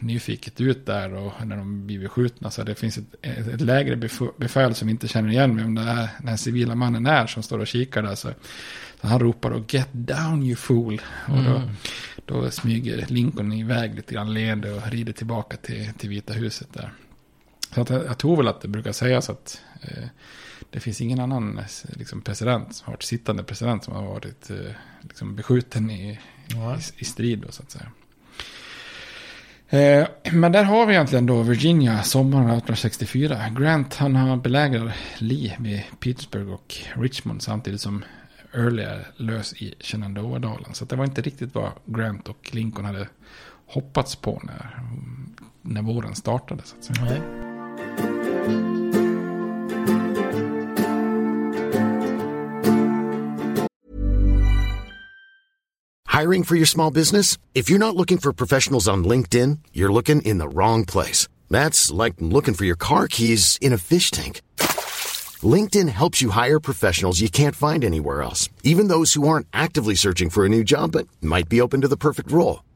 nyfiket ut där. Och när de blir beskjutna. Så det finns ett, ett, ett lägre befäl som inte känner igen vem det är, den civila mannen är som står och kikar där. Så, så han ropar då get down you fool. Och då, mm. då smyger Lincoln iväg lite grann leende och rider tillbaka till, till Vita huset där. Så att jag, tror väl att det brukar sägas att eh, det finns ingen annan liksom, president som har varit sittande president som har varit eh, liksom, beskjuten i, ja. i, i, strid. Då, så att säga. Eh, men där har vi egentligen då Virginia sommaren 1864. Grant han har belägrat Lee vid Petersburg och Richmond samtidigt som Early är lös i Shenandoah-dalen. Så det var inte riktigt vad Grant och Lincoln hade hoppats på när, när våren startade. Så att säga. Nej. Hiring for your small business? If you're not looking for professionals on LinkedIn, you're looking in the wrong place. That's like looking for your car keys in a fish tank. LinkedIn helps you hire professionals you can't find anywhere else, even those who aren't actively searching for a new job but might be open to the perfect role.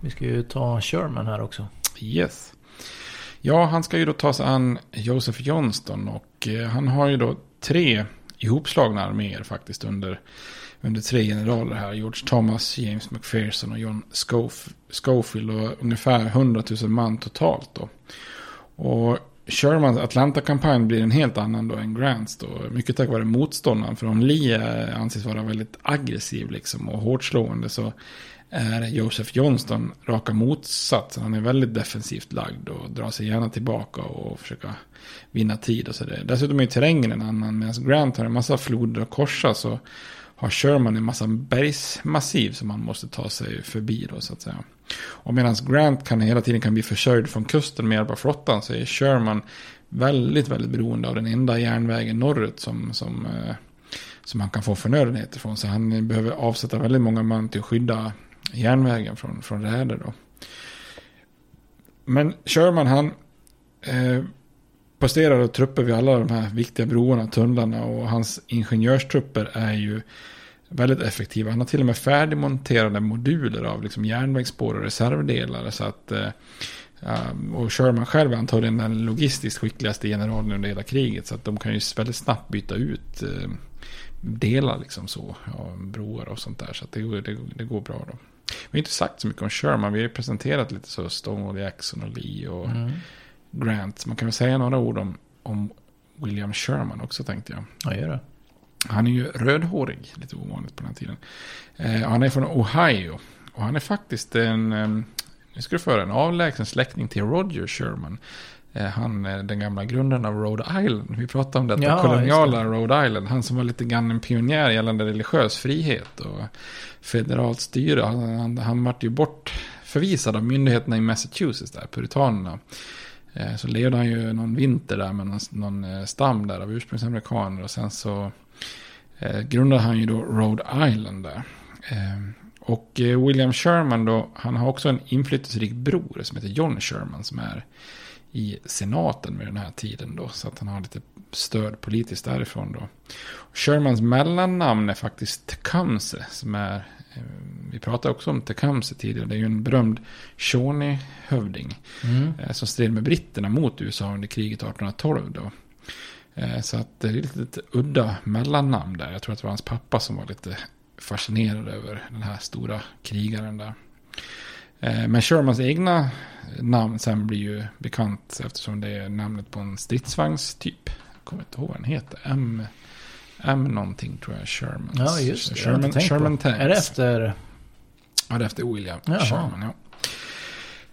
Vi ska ju ta Sherman här också. Yes. Ja, han ska ju då ta sig an Joseph Johnston och eh, han har ju då tre ihopslagna arméer faktiskt under, under tre generaler här. George Thomas, James McPherson och John Schof Schofield och ungefär 100 000 man totalt då. Och Shermans Atlanta-kampanj blir en helt annan då än Grants då. Mycket tack vare motståndaren. För om Lee eh, anses vara väldigt aggressiv liksom och hårt slående så är Joseph Johnston raka motsatsen. Han är väldigt defensivt lagd och drar sig gärna tillbaka och försöka vinna tid och sådär. Dessutom är ju terrängen en annan. Medan Grant har en massa floder att korsa så har Sherman en massa bergsmassiv som man måste ta sig förbi då så att säga. Och medan Grant kan hela tiden kan bli försörjd från kusten med hjälp av flottan så är Sherman väldigt, väldigt beroende av den enda järnvägen norrut som, som, eh, som han kan få förnödenheter från. Så han behöver avsätta väldigt många man till att skydda järnvägen från, från Räde. då. Men Sherman han eh, posterar trupper vid alla de här viktiga broarna, tunnlarna och hans ingenjörstrupper är ju väldigt effektiva. Han har till och med färdigmonterade moduler av liksom järnvägsspår och reservdelar så att eh, och Sherman själv är antagligen den logistiskt skickligaste generalen under hela kriget. Så att de kan ju väldigt snabbt byta ut eh, delar liksom så. Ja, broar och sånt där. Så att det, det, det, går bra då. Vi har inte sagt så mycket om Sherman. Vi har ju presenterat lite så Stonewall Jackson och Lee och mm. Grant. Man kan väl säga några ord om, om William Sherman också tänkte jag. Ja, gör det. Han är ju rödhårig, lite ovanligt på den tiden. Eh, han är från Ohio. Och han är faktiskt en, um, nu ska du föra en avlägsen släkting till Roger Sherman. Eh, han den gamla grundaren av Rhode Island. Vi pratade om detta, ja, koloniala det. Rhode Island. Han som var lite grann en pionjär gällande religiös frihet och federalt styre. Han, han, han vart ju bort förvisad av myndigheterna i Massachusetts där, puritanerna. Eh, så levde han ju någon vinter där med någon, någon eh, stam där av ursprungsamerikaner. Och sen så grundade han ju då Rhode Island där. Och William Sherman då, han har också en inflytelserik bror som heter John Sherman som är i senaten vid den här tiden då. Så att han har lite stöd politiskt därifrån då. Shermans mellannamn är faktiskt Tecumseh som är, eh, vi pratade också om Tecumseh tidigare, det är ju en berömd Shawnee-hövding. Mm. Som stred med britterna mot USA under kriget 1812 då. Så att det är lite, lite udda mellannamn där. Jag tror att det var hans pappa som var lite fascinerad över den här stora krigaren där. Eh, men Shermans egna namn sen blir ju bekant eftersom det är namnet på en stridsvagnstyp. Jag kommer inte ihåg vad den heter. M, M någonting tror jag. Sherman. Ja, just det. Sherman, Sherman Tanks. Är det efter? Ja, det är efter William Jaha. Sherman. Ja.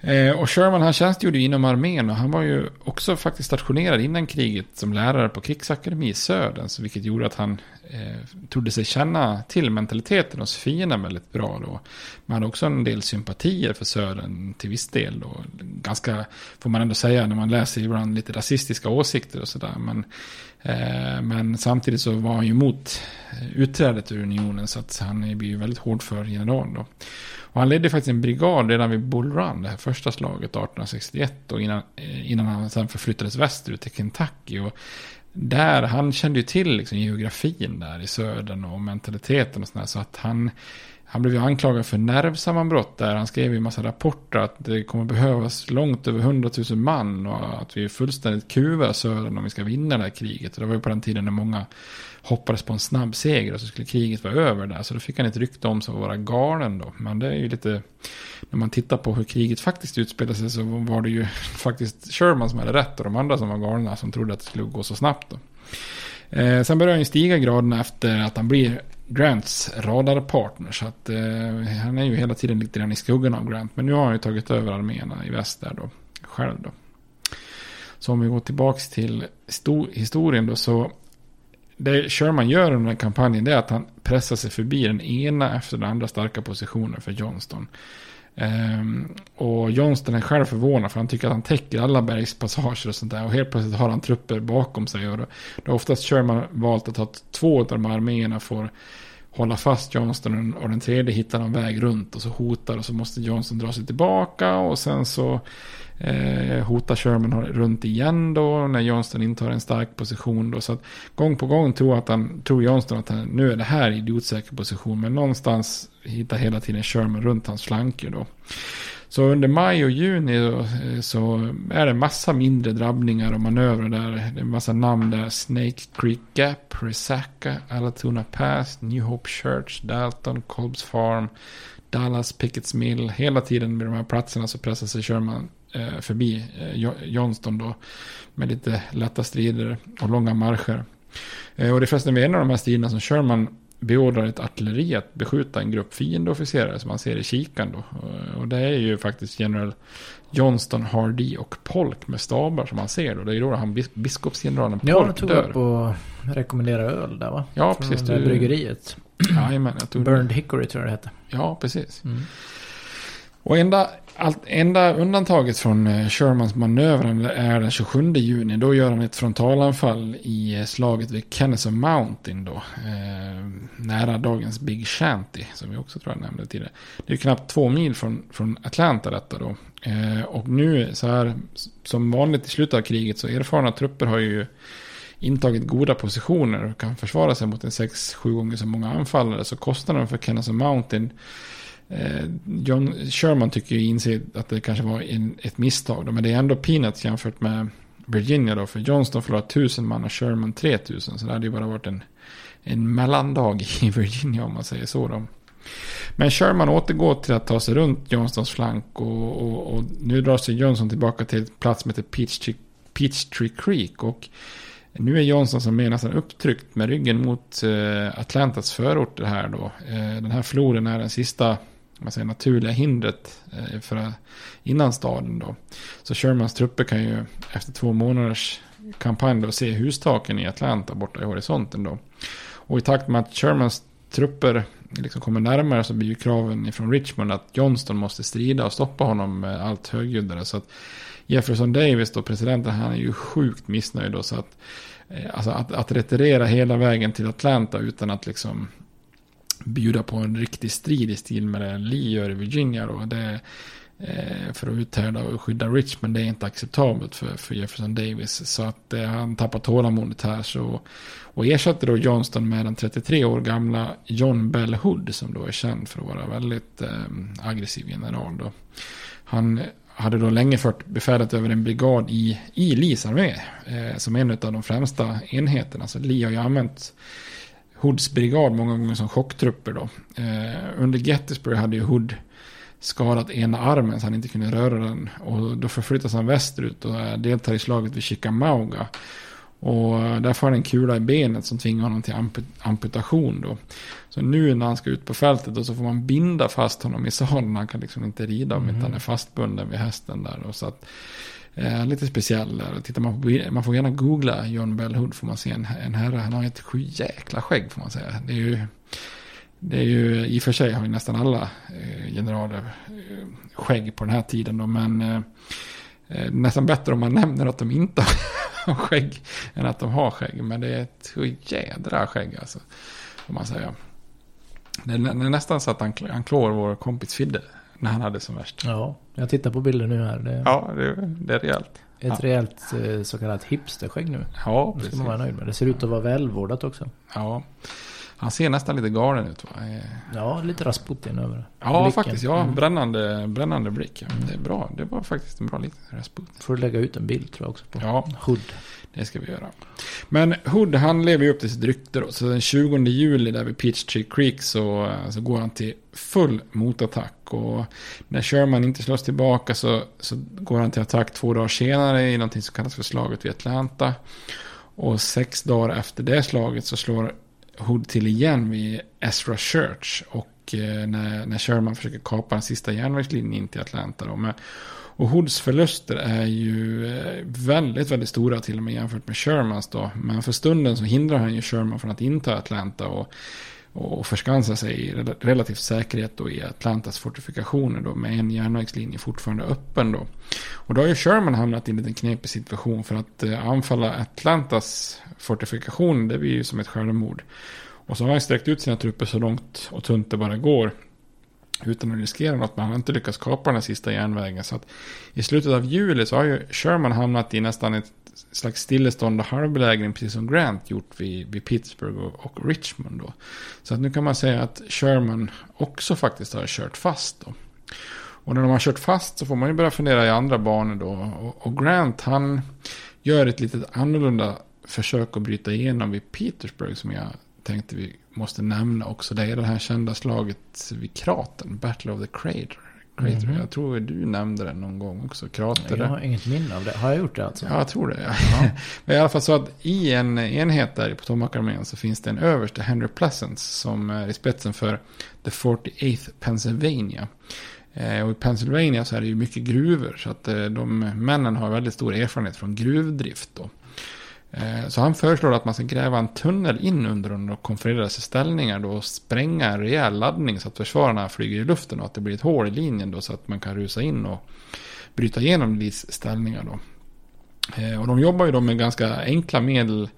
Eh, och Sherman han tjänstgjorde inom armén och han var ju också faktiskt stationerad innan kriget som lärare på krigsakademi i Södern. Så vilket gjorde att han eh, trodde sig känna till mentaliteten hos fienden väldigt bra då. Man hade också en del sympatier för Södern till viss del då. Ganska, får man ändå säga när man läser ibland lite rasistiska åsikter och sådär. Men, eh, men samtidigt så var han ju emot eh, utträdet ur unionen så att han blir ju väldigt hård för general då. Och han ledde faktiskt en brigad redan vid Bull Run, det här första slaget 1861. Och innan, innan han sen förflyttades västerut till Kentucky. Och där, han kände ju till liksom geografin där i södern och mentaliteten och sådär. Så att han, han blev ju anklagad för nervsammanbrott där. Han skrev ju en massa rapporter att det kommer behövas långt över 100 000 man. Och att vi är fullständigt kuvar södern om vi ska vinna det här kriget. Och det var ju på den tiden när många hoppades på en snabb seger och så skulle kriget vara över där. Så då fick han ett rykte om sig att vara galen då. Men det är ju lite, när man tittar på hur kriget faktiskt utspelade sig så var det ju faktiskt Sherman som hade rätt och de andra som var galna som trodde att det skulle gå så snabbt då. Eh, sen börjar han ju stiga graderna efter att han blir Grants radarpartner. Så att eh, han är ju hela tiden lite grann i skuggan av Grant. Men nu har han ju tagit över arméerna i väst där då. Själv då. Så om vi går tillbaka till historien då så det Sherman gör under den här kampanjen det är att han pressar sig förbi den ena efter den andra starka positionen för Johnston. Um, och Johnston är själv förvånad för han tycker att han täcker alla bergspassager och sånt där. Och helt plötsligt har han trupper bakom sig. Och då, då har oftast Sherman valt att ha två av de här arméerna får hålla fast Johnston och den tredje hittar en väg runt och så hotar och så måste Johnston dra sig tillbaka och sen så Eh, hotar Sherman runt igen då när Johnston intar en stark position då. Så att gång på gång tror, att han, tror Johnston att han, nu är det här idiotsäker position. Men någonstans hittar hela tiden Sherman runt hans flanker då. Så under maj och juni eh, så är det massa mindre drabbningar och manövrar där. Det är en massa namn där. Snake Creek Gap, Resaca, Alatuna Pass, New Hope Church, Dalton, Colbs Farm, Dallas, Pickets Mill. Hela tiden med de här platserna så pressar sig Sherman eh, förbi eh, Johnston då. Med lite lätta strider och långa marscher. Och det är förresten vid en av de här striderna som Sherman beordrar ett artilleri att beskjuta en grupp fiendeofficerare som man ser i kikan då. Eh, och det är ju faktiskt general Johnston, Hardy och Polk med stabar som man ser då. Det är ju då han biskopsgeneralen Polk dör. Ja, han tog upp och rekommenderade öl där va? Ja, precis. Från det bryggeriet. Jajamän, jag tog Burned Hickory tror jag det hette. Ja, precis. Mm. Och enda, allt, enda undantaget från eh, Shermans manöver är den 27 juni. Då gör han ett frontalanfall i eh, slaget vid Kennesaw Mountain då. Eh, nära dagens Big Shanty, som vi också tror jag nämnde tidigare. Det är knappt två mil från, från Atlanta detta då. Eh, och nu så här, som vanligt i slutet av kriget så erfarna trupper har ju intagit goda positioner och kan försvara sig mot en 6-7 gånger så många anfallare. Så kostnaden för Kennesaw Mountain Eh, John Sherman tycker ju inse att det kanske var en, ett misstag. Då, men det är ändå peanuts jämfört med Virginia då. För Johnston förlorade 1000 man och Sherman 3000. Så det hade ju bara varit en, en mellandag i Virginia om man säger så. Då. Men Sherman återgår till att ta sig runt Johnstons flank. Och, och, och nu drar sig Johnson tillbaka till ett plats som heter Peachtree, Peachtree Creek. Och nu är Johnson som är nästan upptryckt med ryggen mot eh, Atlantas förorter här då. Eh, den här floden är den sista man säger, naturliga hindret eh, för, innan staden då. Så Shermans trupper kan ju efter två månaders kampanj då se hustaken i Atlanta borta i horisonten då. Och i takt med att Shermans trupper liksom kommer närmare så blir ju kraven från Richmond att Johnston måste strida och stoppa honom allt högljuddare. Så att Jefferson Davis då, presidenten, han är ju sjukt missnöjd då. Så att, eh, alltså att, att retirera hela vägen till Atlanta utan att liksom bjuda på en riktig strid i stil med det Lee gör i Virginia då. Det, eh, för att uthärda och skydda Rich, men Det är inte acceptabelt för, för Jefferson Davis. Så att eh, han tappar tålamodet här. Så, och ersätter då Johnston med den 33 år gamla John Bell Hood. Som då är känd för att vara väldigt eh, aggressiv general. Då. Han hade då länge fört befälet över en brigad i, i Lees armé. Eh, som en av de främsta enheterna. Så Lee har ju använt Hoods brigad många gånger som chocktrupper då. Eh, under Gettysburg hade ju Hood skadat ena armen så han inte kunde röra den. Och då förflyttas han västerut och deltar i slaget vid Chickamauga. Och där får han en kula i benet som tvingar honom till amputation då. Så nu när han ska ut på fältet då så får man binda fast honom i sadeln. Han kan liksom inte rida om mm. inte han är fastbunden vid hästen där. Och så att, eh, lite speciell där. Tittar man, på, man får gärna googla John Bell Hood får man se en, en herre. Han har ett sjujäkla skägg får man säga. Det är ju, det är ju eh, i och för sig har ju nästan alla eh, generaler eh, skägg på den här tiden då. Men eh, eh nästan bättre om man nämner att de inte har skägg än att de har skägg. Men det är ett jädra skägg alltså. Får man säga. Det är, nästan så att han, han klår vår kompis Fidde. När han hade som värst. Ja, jag tittar på bilder nu här. Det... Ja, det, det är rejält. Ett ja. rejält eh, så kallat hipsterskägg nu. Ja, precis. Det ska man vara nöjd med. Det ser ut att vara välvårdat också. Ja. Han ser nästan lite galen ut va? Eh, ja, lite Rasputin över Ja, blicken. faktiskt. Ja, mm. brännande, brännande blick. Det är bra. Det var faktiskt en bra liten Rasputin. Får du lägga ut en bild tror jag också på ja. Hood. Det ska vi göra. Men Hood han lever ju upp till sitt rykte då. Så den 20 juli där vid Peachtree Creek så, så går han till full motattack. Och när Sherman inte slås tillbaka så, så går han till attack två dagar senare i någonting som kallas för slaget vid Atlanta. Och sex dagar efter det slaget så slår Hood till igen vid Ezra Church. Och eh, när, när Sherman försöker kapa den sista järnvägslinjen in till Atlanta. Då, Men, och Hoods förluster är ju eh, väldigt, väldigt stora till och med jämfört med Shermans då. Men för stunden så hindrar han ju Sherman från att inta Atlanta och, och förskansa sig i relativt säkerhet då i Atlantas fortifikationer då med en järnvägslinje fortfarande öppen då. Och då har ju Sherman hamnat i en liten knepig situation för att eh, anfalla Atlantas fortifikationer, det blir ju som ett självmord. Och så har han sträckt ut sina trupper så långt och tunt det bara går utan att riskera något. Men han har inte lyckats kapa den här sista järnvägen. Så att i slutet av juli så har ju Sherman hamnat i nästan ett slags stillestånd och halvbelägring. Precis som Grant gjort vid, vid Pittsburgh och, och, Richmond. Då. Så att nu kan man säga att Sherman också faktiskt har kört fast. Då. Och när de har kört fast så får man ju börja fundera i andra banor då. Och, och Grant han gör ett litet annorlunda försök att bryta igenom vid Petersburg som jag tänkte vi måste nämna också. Det är det här kända slaget vid kratern, Battle of the Crater. Crater. Mm -hmm. Jag tror du nämnde det någon gång också. Krater. Jag har inget minne av det. Har jag gjort det alltså? Ja, jag tror det. Ja. Men i alla fall så att i en enhet där i Potomac-armén så finns det en överste, Henry Pleasance, som är i spetsen för The 48th Pennsylvania. Eh, och i Pennsylvania så är det ju mycket gruvor. Så att eh, de männen har väldigt stor erfarenhet från gruvdrift. Då. Eh, så han föreslår att man ska gräva en tunnel in under de konfererade ställningar då och spränga en rejäl laddning så att försvararna flyger i luften och att det blir ett hål i linjen då så att man kan rusa in och bryta igenom Lees ställningar då. Eh, och de jobbar ju då med ganska enkla medel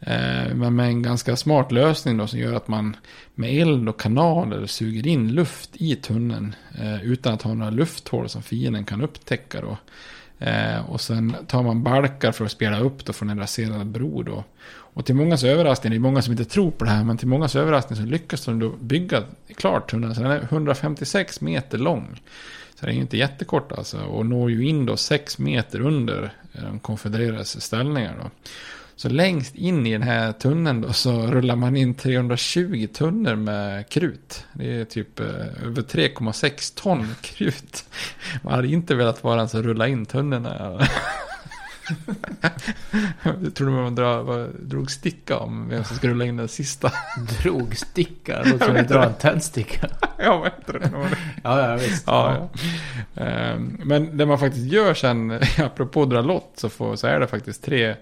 eh, men med en ganska smart lösning då som gör att man med eld och kanaler suger in luft i tunneln utan att ha några lufthål som fienden kan upptäcka då. Eh, och sen tar man balkar för att spela upp då från en raserad bro då. Och till mångas överraskning, det är många som inte tror på det här, men till mångas överraskning så lyckas de då bygga klart tunneln. Så den är 156 meter lång. Så den är ju inte jättekort alltså. Och når ju in då 6 meter under eh, de konfedererades ställningar då. Så längst in i den här tunneln då så rullar man in 320 tunnor med krut. Det är typ eh, över 3,6 ton krut. Man hade inte velat vara den som rullar in tunnorna. Jag trodde man dra, drog sticka om vem som skulle rulla in den sista. Drog sticka? Då skulle dra en tändsticka. ja, vad heter det? ja, ja, visst. Ja, ja. Ehm, Men det man faktiskt gör sen, apropå dra lott, så, får, så är det faktiskt tre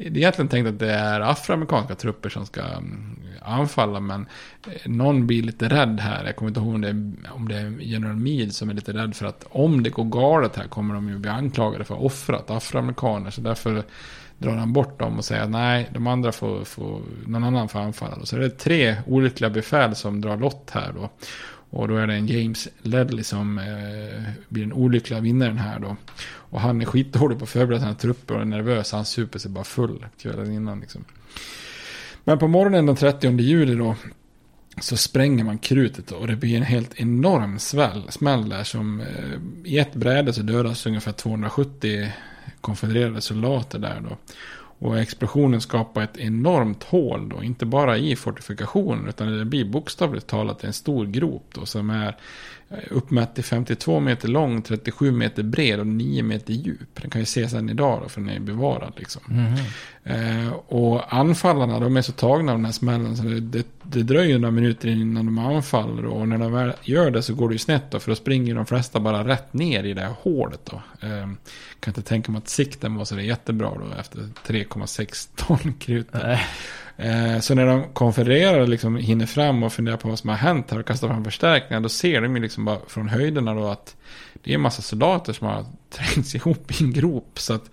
det är egentligen tänkt att det är afroamerikanska trupper som ska mm, anfalla, men eh, någon blir lite rädd här. Jag kommer inte ihåg om det, är, om det är general Meade som är lite rädd för att om det går galet här kommer de ju bli anklagade för att ha offrat afroamerikaner. Så därför drar han bort dem och säger att nej, de andra får, får någon annan får anfalla. Så det är tre olyckliga befäl som drar lott här då. Och då är det en James Ledley som eh, blir den olyckliga vinnaren här då. Och han är skitdålig på att förbereda sina trupper och är nervös. Han super sig bara full kvällen innan liksom. Men på morgonen den 30 juli då. Så spränger man krutet då, och det blir en helt enorm sväll, smäll där som eh, i ett bräde så dödas ungefär 270 konfedererade soldater där då. Och explosionen skapar ett enormt hål då, inte bara i fortifikationen utan det blir bokstavligt talat en stor grop då som är uppmätt till 52 meter lång, 37 meter bred och 9 meter djup. Den kan ju ses än idag då för den är bevarad liksom. Mm. Eh, och anfallarna de är så tagna av den här smällen så det, det, det dröjer några minuter innan de anfaller. Och när de väl gör det så går det ju snett då för då springer de flesta bara rätt ner i det här hålet då. Eh, kan inte tänka mig att sikten var så jättebra då efter 3,6 ton krut. Eh, så när de konfererar och liksom hinner fram och funderar på vad som har hänt här och kastar fram förstärkningar. Då ser de ju liksom bara från höjderna då att det är en massa soldater som har trängts ihop i en grop. Så att,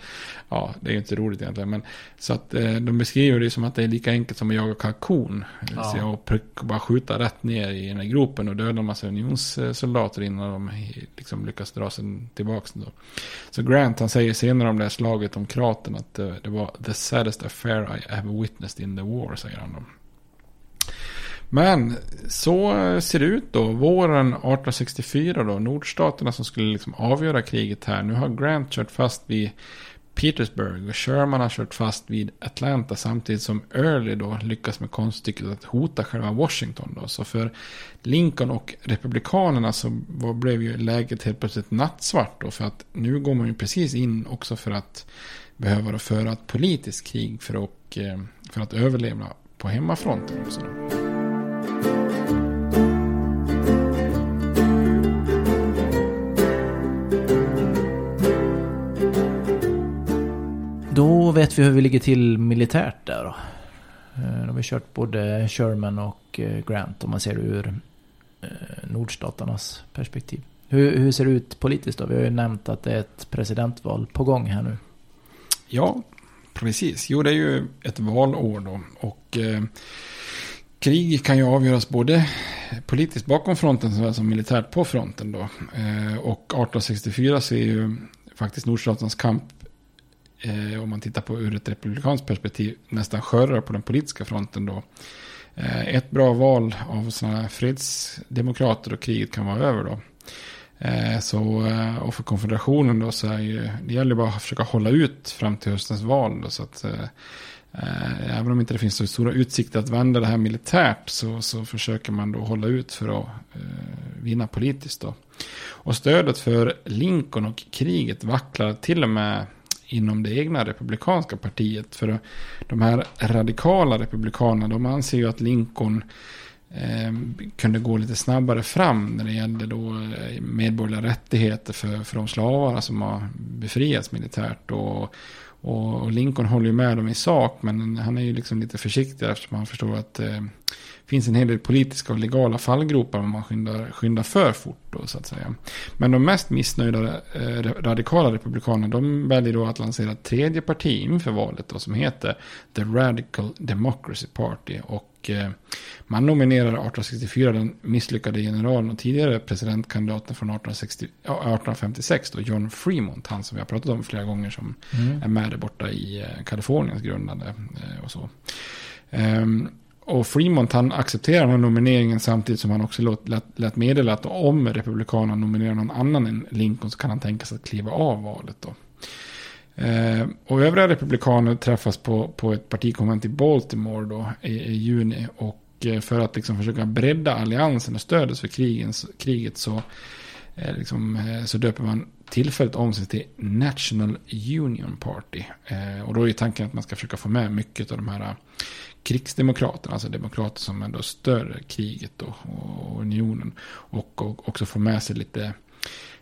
ja, det är ju inte roligt egentligen. Men, så att eh, de beskriver det som att det är lika enkelt som att jaga kalkon. Ja. Så och prick- bara skjuta rätt ner i den här gropen och döda en massa unionssoldater innan de liksom lyckas dra sig tillbaka. Då. Så Grant han säger senare om det här slaget om kraten att eh, det var the saddest affair I ever witnessed in the war, säger han då. Men så ser det ut då. Våren 1864 då. Nordstaterna som skulle liksom avgöra kriget här. Nu har Grant kört fast vid Petersburg och Sherman har kört fast vid Atlanta samtidigt som Early då lyckas med konststycket att hota själva Washington då. Så för Lincoln och Republikanerna så blev ju läget helt plötsligt nattsvart då för att nu går man ju precis in också för att behöva då föra ett politiskt krig för, och, eh, för att överleva på hemmafronten. Också då. Då vet vi hur vi ligger till militärt där då. Eh, då De har kört både Sherman och eh, Grant om man ser det ur eh, nordstaternas perspektiv. Hur, hur ser det ut politiskt då? Vi har ju nämnt att det är ett presidentval på gång här nu. Ja, precis. Jo, det är ju ett valår då. Och eh, krig kan ju avgöras både politiskt bakom fronten såväl som militärt på fronten då. Eh, och 1864 så är ju faktiskt Nordstaternas kamp eh, om man tittar på ur ett republikanskt perspektiv, nästan skörrar på den politiska fronten då. Eh, ett bra val av sådana här fredsdemokrater och kriget kan vara över då. Eh, så, eh, och för konfederationen då så är ju, det gäller bara att försöka hålla ut fram till höstens val. Då, så att, eh, eh, även om inte det finns så stora utsikter att vända det här militärt så, så försöker man då hålla ut för att eh, vinna politiskt. Då. Och stödet för Lincoln och kriget vacklar till och med inom det egna republikanska partiet. För de här radikala republikanerna, de anser ju att Lincoln eh, kunde gå lite snabbare fram när det gällde då eh, medborgerliga rättigheter för, för de slavar som har befriats militärt. Och, och, och Lincoln håller ju med dem i sak, men han är ju liksom lite försiktig eftersom han förstår att det eh, finns en hel del politiska och legala fallgropar om man skyndar, skyndar för fort. Då, så att säga. Men de mest missnöjda eh, radikala republikanerna de väljer då att lansera ett tredje parti inför valet då, som heter The Radical Democracy Party. Och och eh, man nominerar 1864 den misslyckade generalen och tidigare presidentkandidaten från 1860, 1856, då, John Fremont, han som vi har pratat om flera gånger som mm. är med där borta i eh, Kaliforniens grundande eh, och så. Um, och Fremont han accepterar den här nomineringen samtidigt som han också låt, lät, lät meddela att om Republikanerna nominerar någon annan än Lincoln så kan han tänka sig att kliva av valet då. Eh, och övriga republikaner träffas på, på ett partikonvent i Baltimore då i, i juni. Och eh, för att liksom försöka bredda alliansen och stödet för krigens, kriget så, eh, liksom, eh, så döper man tillfälligt om sig till National Union Party. Eh, och då är tanken att man ska försöka få med mycket av de här eh, krigsdemokraterna, alltså demokrater som ändå stör kriget och, och unionen. Och, och också få med sig lite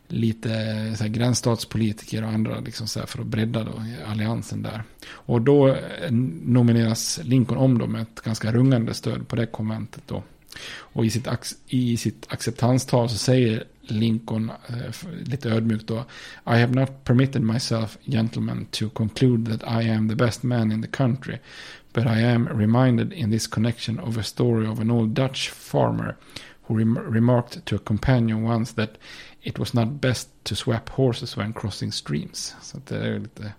lite så här, gränsstatspolitiker och andra liksom så här, för att bredda då, alliansen där. Och då eh, nomineras Lincoln om då med ett ganska rungande stöd på det konventet då. Och i sitt, i sitt acceptanstal så säger Lincoln eh, lite ödmjukt då. I have not permitted myself, gentlemen, to conclude that I am the best man in the country. But I am reminded in this connection of a story of an old Dutch farmer who rem remarked to a companion once that It was not best to swap horses when crossing streams. Så det är lite,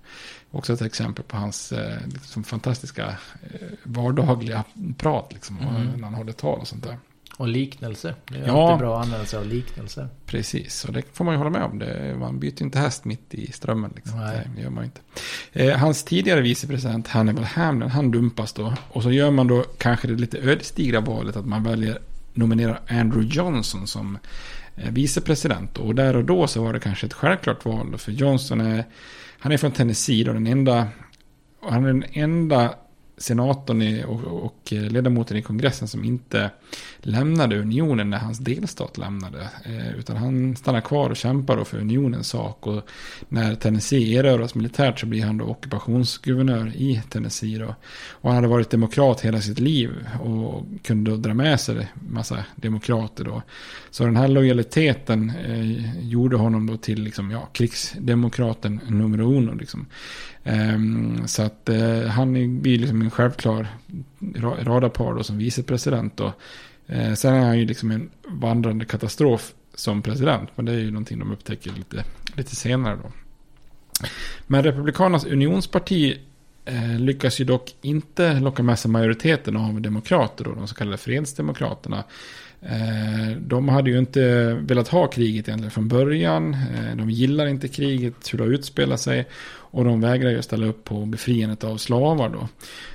också ett exempel på hans eh, liksom fantastiska eh, vardagliga prat. Liksom, mm. När han håller tal och sånt där. Och liknelse. Det är ja, alltid bra att använda sig av liknelse. Precis, och det får man ju hålla med om. Det, man byter inte häst mitt i strömmen. Liksom. Nej. Det gör man inte. Eh, hans tidigare vicepresident Hannibal Hamlin, han dumpas då. Och så gör man då kanske det lite ödesdigra valet att man väljer nominera Andrew Johnson som Eh, vicepresident. Och där och då så var det kanske ett självklart val. För Johnson är, han är från Tennessee då, den enda, och han är den enda senatorn i, och, och, ledamoten i kongressen som inte lämnade unionen när hans delstat lämnade. Eh, utan han stannar kvar och kämpar för unionens sak. Och när Tennessee erövras militärt så blir han då ockupationsguvernör i Tennessee. Då. Och han hade varit demokrat hela sitt liv och kunde då dra med sig massa demokrater. Då. Så den här lojaliteten eh, gjorde honom då till liksom, ja, krigsdemokraten nummer uno. Liksom. Ehm, så att eh, han blir liksom en självklar radarpar då som vicepresident. Då. Eh, sen är han ju liksom en vandrande katastrof som president. Men det är ju någonting de upptäcker lite, lite senare då. Men Republikanernas unionsparti eh, lyckas ju dock inte locka med sig majoriteten av demokrater då, de så kallade fredsdemokraterna. De hade ju inte velat ha kriget egentligen från början. De gillar inte kriget, hur det har utspelat sig. Och de vägrar ju ställa upp på befriandet av slavar då.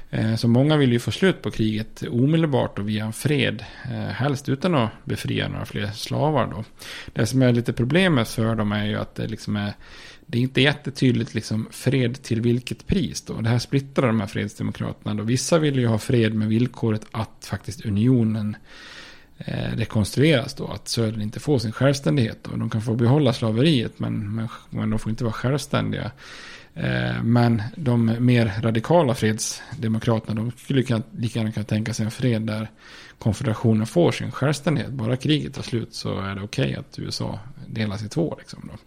Eh, så många vill ju få slut på kriget omedelbart och via en fred. Eh, helst utan att befria några fler slavar då. Det som är lite problemet för dem är ju att det liksom är det är inte jättetydligt liksom fred till vilket pris då. Det här splittrar de här fredsdemokraterna då. Vissa vill ju ha fred med villkoret att faktiskt unionen eh, rekonstrueras då. Att södern inte får sin självständighet då. De kan få behålla slaveriet men, men, men de får inte vara självständiga. Eh, men de mer radikala fredsdemokraterna, de skulle lika gärna kunna tänka sig en fred där konfederationen får sin självständighet. Bara kriget tar slut så är det okej okay att USA delas i två. Liksom då.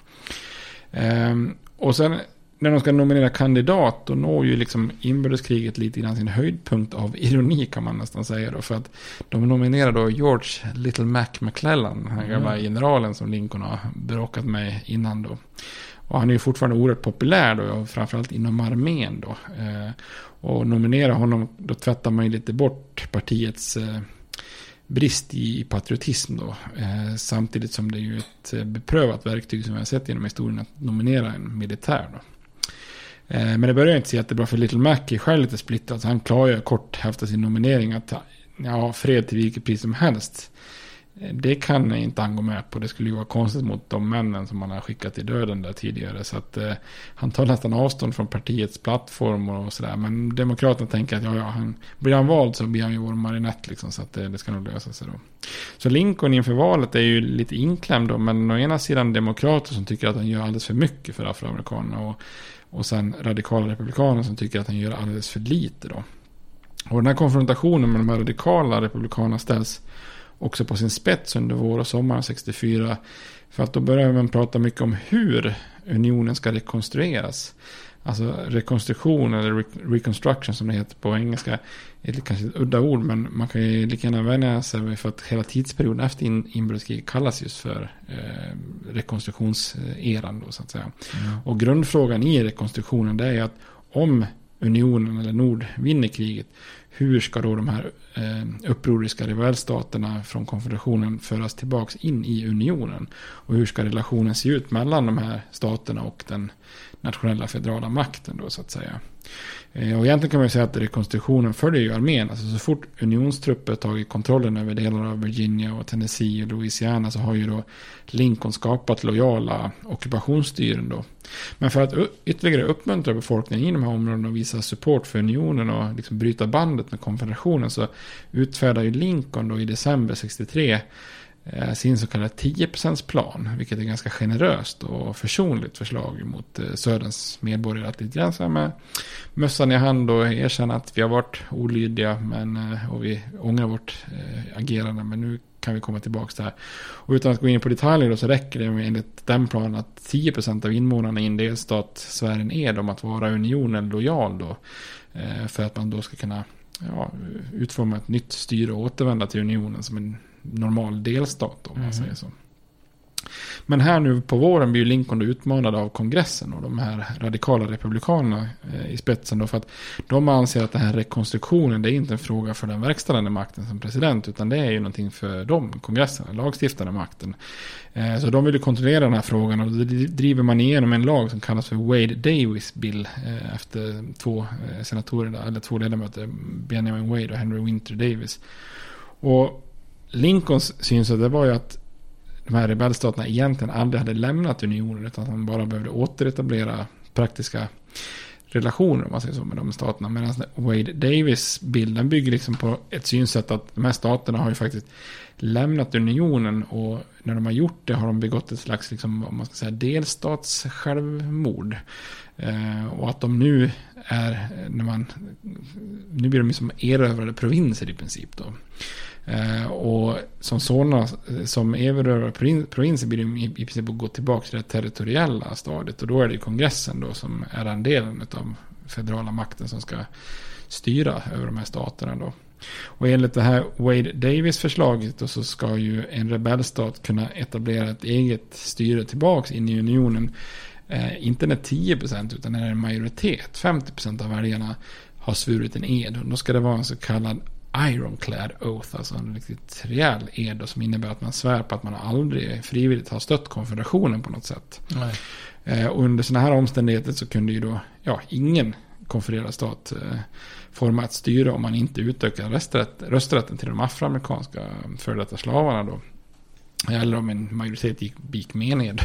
Ehm, och sen när de ska nominera kandidat, då når ju liksom inbördeskriget lite grann sin höjdpunkt av ironi kan man nästan säga då. För att de nominerar då George Little Mac McClellan, den gamla mm. generalen som Lincoln har bråkat med innan då. Och han är ju fortfarande oerhört populär då, framförallt inom armén då. Eh, och nominera honom, då tvättar man ju lite bort partiets eh, brist i patriotism då. Eh, samtidigt som det är ju ett beprövat verktyg som vi har sett genom historien att nominera en militär då. Men det börjar inte se att det är bra för Little Mac är själv lite splittrad. Så han klargör kort efter sin nominering att ja, fred till vilket pris som helst. Det kan jag inte han gå med på. Det skulle ju vara konstigt mot de männen som han har skickat i döden där tidigare. Så att eh, han tar nästan avstånd från partiets plattform och sådär. Men Demokraterna tänker att ja, ja, han, blir han vald så blir han ju vår marinett liksom. Så att det, det ska nog lösa sig då. Så Lincoln inför valet är ju lite inklämd då. Men å ena sidan demokrater som tycker att han gör alldeles för mycket för afroamerikanerna. Och, och sen radikala republikaner som tycker att han gör alldeles för lite då. Och den här konfrontationen med de här radikala republikanerna ställs också på sin spets under vår och sommaren 64. För att då börjar man prata mycket om hur unionen ska rekonstrueras. Alltså rekonstruktion eller re- reconstruction som det heter på engelska. Är kanske ett udda ord men man kan ju lika gärna vänja sig för att hela tidsperioden efter in, inbördeskriget kallas just för eh, rekonstruktionseran då så att säga. Mm. Och grundfrågan i rekonstruktionen det är att om unionen eller nord vinner kriget. Hur ska då de här eh, upproriska rivalstaterna från konfederationen föras tillbaks in i unionen? Och hur ska relationen se ut mellan de här staterna och den nationella federala makten då så att säga. Eh, och egentligen kan man ju säga att rekonstruktionen följer ju armén. Alltså så fort unionstrupper tagit kontrollen över delar av Virginia och Tennessee och Louisiana så har ju då Lincoln skapat lojala ockupationsstyren då. Men för att ytterligare uppmuntra befolkningen i de här områdena och visa support för unionen och liksom bryta bandet med konfederationen så utfärdar ju Lincoln då i december 63 Eh, sin så kallade 10%-plan, vilket är ganska generöst och försonligt förslag mot eh, Söderns medborgare. Att lite grann så här med mössan i hand och erkänna att vi har varit olydiga men, eh, och vi ångrar vårt agerande, men nu kan vi komma tillbaka till det här. Och utan att gå in på detaljer då, så räcker det med enligt den planen att 10% av invånarna i en delstat svären ed om att vara unionen lojal då. För att man då ska kunna ja, utforma ett nytt styre och återvända till unionen som en normal delstat om man Mm. säger så. Men här nu på våren blir ju Lincoln utmanad av kongressen och de här radikala republikanerna eh, i spetsen då för att de anser att den här rekonstruktionen det är inte en fråga för den verkställande makten som president utan det är ju någonting för dem, kongressen, lagstiftande makten. Eh, så de vill ju kontrollera den här frågan och då driver man igenom en lag som kallas för Wade Davis bill eh, efter två senatorer, eller två ledamöter, Benjamin Wade och Henry Winter Davis. Och Lincolns synsätt det var ju att de här rebellstaterna egentligen aldrig hade lämnat unionen utan att de bara behövde återetablera praktiska relationer om man säger så med de staterna. Medan Wade Davis bilden bygger liksom på ett synsätt att de här staterna har ju faktiskt lämnat unionen och när de har gjort det har de begått ett slags liksom, om man ska säga, delstats självmord. Eh, och att de nu är, när man, nu blir de som erövrade provinser i princip då. Eh, och som sådana, eh, som erövrade provinser blir de i, i princip att gå tillbaka till det territoriella stadiet. Och då är det kongressen då som är den delen av federala makten som ska styra över de här staterna då. Och enligt det här Wade Davis förslaget då så ska ju en rebellstat kunna etablera ett eget styre tillbaks in i unionen. Eh, inte när 10% utan när en majoritet, 50% av väljarna har svurit en ed. Och då ska det vara en så kallad Ironclad Oath, alltså en riktigt rejäl ed som innebär att man svär på att man aldrig frivilligt har stött konfederationen på något sätt. Eh, och under sådana här omständigheter så kunde ju då, ja, ingen konfererad stat eh, forma ett styre om man inte rösträtt, rösträtten till de afroamerikanska före detta slavarna då. Eller om en majoritet gick, gick med ner.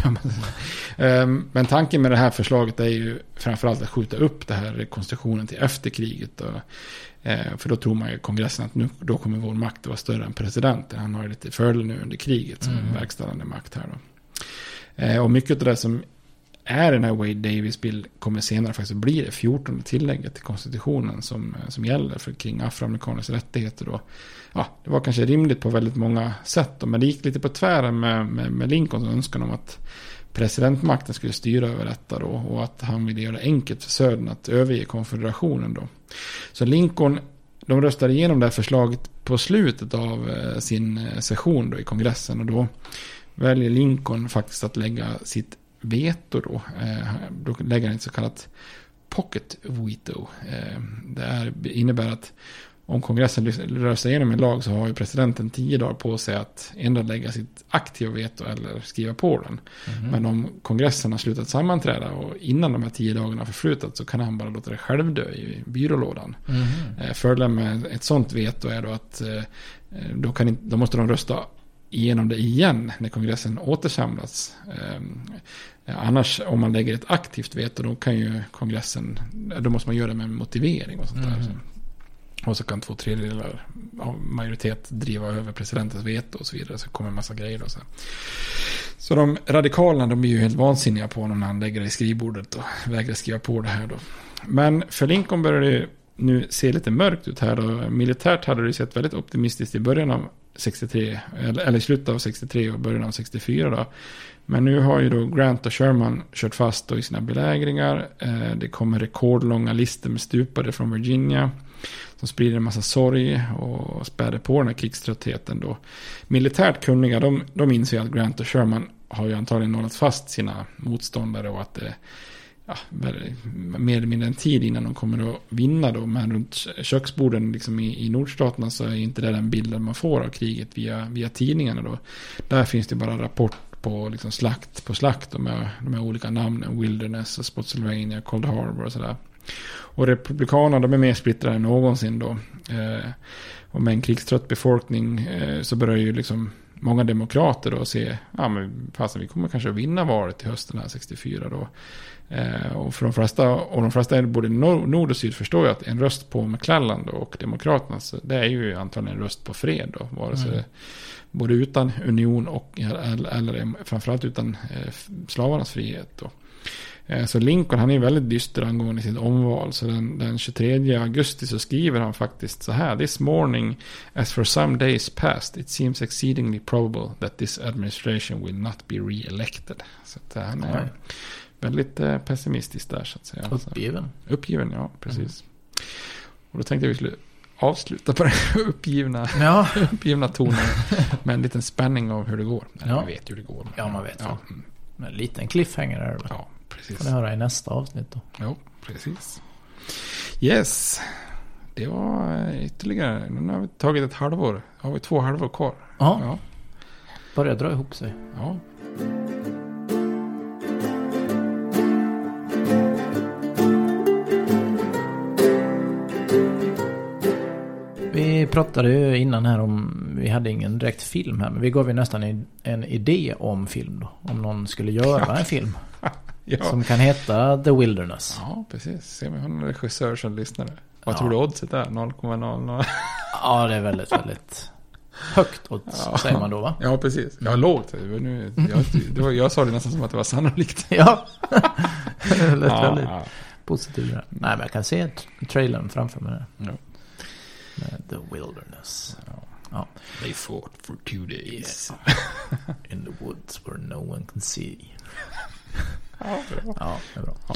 um, men tanken med det här förslaget är ju framförallt att skjuta upp det här rekonstruktionen till efter kriget. Och, eh, för då tror man ju kongressen att nu, då kommer vår makt att vara större än presidenten. Han har ju lite fördel nu under kriget som Mm. verkställande makt här då. Eh, och mycket av det som är den här Wade Davis bill kommer senare faktiskt bli det 14 tillägget till konstitutionen som, som gäller för kring afroamerikaners rättigheter då. Ja, det var kanske rimligt på väldigt många sätt då, men det gick lite på tvären med, med, med Lincolns önskan om att presidentmakten skulle styra över detta då och att han ville göra det enkelt för södern att överge konfederationen då. Så Lincoln, de röstade igenom det här förslaget på slutet av eh, sin eh, session då i kongressen och då väljer Lincoln faktiskt att lägga sitt veto då. Eh, då lägger han ett så kallat pocket veto. Det innebär att om kongressen röstar igenom en lag så har ju presidenten tio dagar på sig att ändå lägga sitt aktiva veto eller skriva på den. Mhm. Men om kongressen har slutat sammanträda och innan de här tio dagarna har förflutat så kan han bara låta det självdö i byrålådan. Mhm. Eh, Fördelen med ett sånt veto är då att eh, då, kan då måste de rösta igenom det igen när kongressen återsamlas. Eh, annars om man lägger ett aktivt veto då kan ju kongressen, då måste man göra det med en motivering och sånt där. Och så kan två tredjedelar av majoritet driva över presidentens veto och så vidare. Så kommer en massa grejer då. Så, så de radikalerna de blir ju helt vansinniga på honom när han lägger det i skrivbordet och vägrar skriva på det här då. Men för Lincoln börjar det nu se lite mörkt ut här då. Militärt hade det sett väldigt optimistiskt i början av 63, eller, eller i slutet av 63 och början av 64 då. Men nu har ju då Grant och Sherman kört fast då i sina belägringar. Eh, det kommer rekordlånga listor med stupade från Virginia. Som sprider en massa sorg och späder på den här krigströttheten då. Militärt kunniga, de, de inser att Grant och Sherman har ju antagligen nålat fast sina motståndare och att det ja, mer eller mindre en tid innan de kommer att vinna då. Men runt köksborden liksom i, i nordstaterna så är inte det den bilden man får av kriget via, via tidningarna då. Där finns det bara rapport på liksom slakt på slakt. De här, de här olika namnen. Wilderness Spotsylvania, Cold Harbor och sådär. Och republikanerna de är mer splittrade än någonsin då. Eh, och med en krigstrött befolkning eh, så börjar ju liksom många demokrater då se, ja men fasen vi kommer kanske att vinna valet i hösten här 64 då. Eh, och för de flesta, och de flesta både nord och syd förstår ju att en röst på McClellan då och Demokraterna, så det är ju antagligen en röst på fred då. Vare sig mm. Både utan union och, eller, eller framförallt utan eh, slavarnas frihet då. Eh, så Lincoln han är väldigt dyster angående sitt omval. Så den, den 23 augusti så skriver han faktiskt så här. This morning as for some days past it seems exceedingly probable that this administration will not be re-elected. Så att han är Nej. väldigt eh, pessimistisk där så att säga. Uppgiven. Uppgiven, ja precis. Mm. Och då tänkte jag vi skulle avsluta på den uppgivna, ja. uppgivna tonen. Med en liten spänning av hur det går. Ja. Man vet hur det går. Ja, man vet. Ja. En liten cliffhanger är det Ja, precis. Får ni höra i nästa avsnitt då. Jo, precis. Yes. Det var ytterligare. Nu har vi tagit ett halvår. har vi två halvår kvar. Ja. ja. Börjar dra ihop sig. Ja. Vi pratade ju innan här om, vi hade ingen direkt film här, men vi gav ju nästan en, en idé om film då. Om någon skulle göra en film. ja. Som kan heta The Wilderness. Ja, precis. Se om vi har någon regissör som lyssnar. Vad ja. tror du oddset är? 0,00? ja, det är väldigt, väldigt högt odds, ja. säger man då va? Ja, precis. Ja, lågt. Nu, jag, det var, jag sa det nästan som att det var sannolikt. ja, det lät ja, väldigt ja. positivt. Nej, men jag kan se trailern framför mig. Ja. The Wilderness. Ja. They fought for two days. Yeah. In the woods where no one can see. Ja, det är bra. Ja.